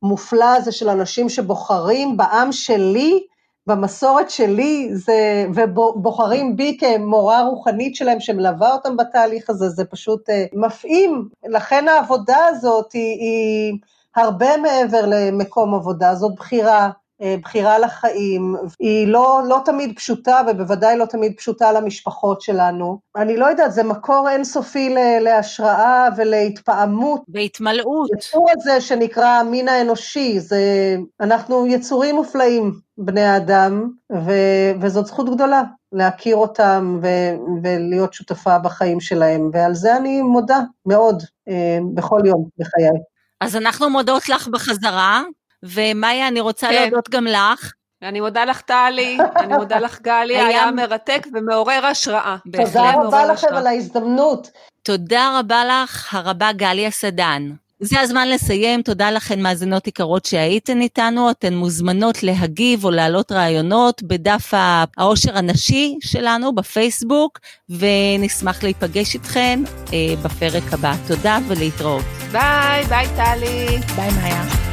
המופלא הזה של אנשים שבוחרים בעם שלי, במסורת שלי, זה, ובוחרים בי כמורה רוחנית שלהם שמלווה אותם בתהליך הזה, זה פשוט אה, מפעים. לכן העבודה הזאת היא, היא הרבה מעבר למקום עבודה, זאת בחירה. אה, בחירה לחיים, היא לא, לא תמיד פשוטה ובוודאי לא תמיד פשוטה למשפחות שלנו. אני לא יודעת, זה מקור אינסופי להשראה ולהתפעמות. בהתמלאות. היצור הזה שנקרא המין האנושי, זה, אנחנו יצורים מופלאים, בני האדם, ו, וזאת זכות גדולה להכיר אותם ו, ולהיות שותפה בחיים שלהם, ועל זה אני מודה מאוד אה, בכל יום בחיי. אז אנחנו מודות לך בחזרה, ומאיה, אני רוצה כן. להודות גם לך. אני מודה לך טלי, אני מודה לך גלי, היה- היה מרתק ומעורר השראה. תודה רבה לכם. על ההזדמנות. תודה רבה לך, הרבה גליה סדן. זה הזמן לסיים, תודה לכן מאזינות יקרות שהייתן איתנו, אתן מוזמנות להגיב או להעלות רעיונות בדף העושר הנשי שלנו בפייסבוק, ונשמח להיפגש איתכן אה, בפרק הבא. תודה ולהתראות. ביי, ביי טלי. ביי מאיה.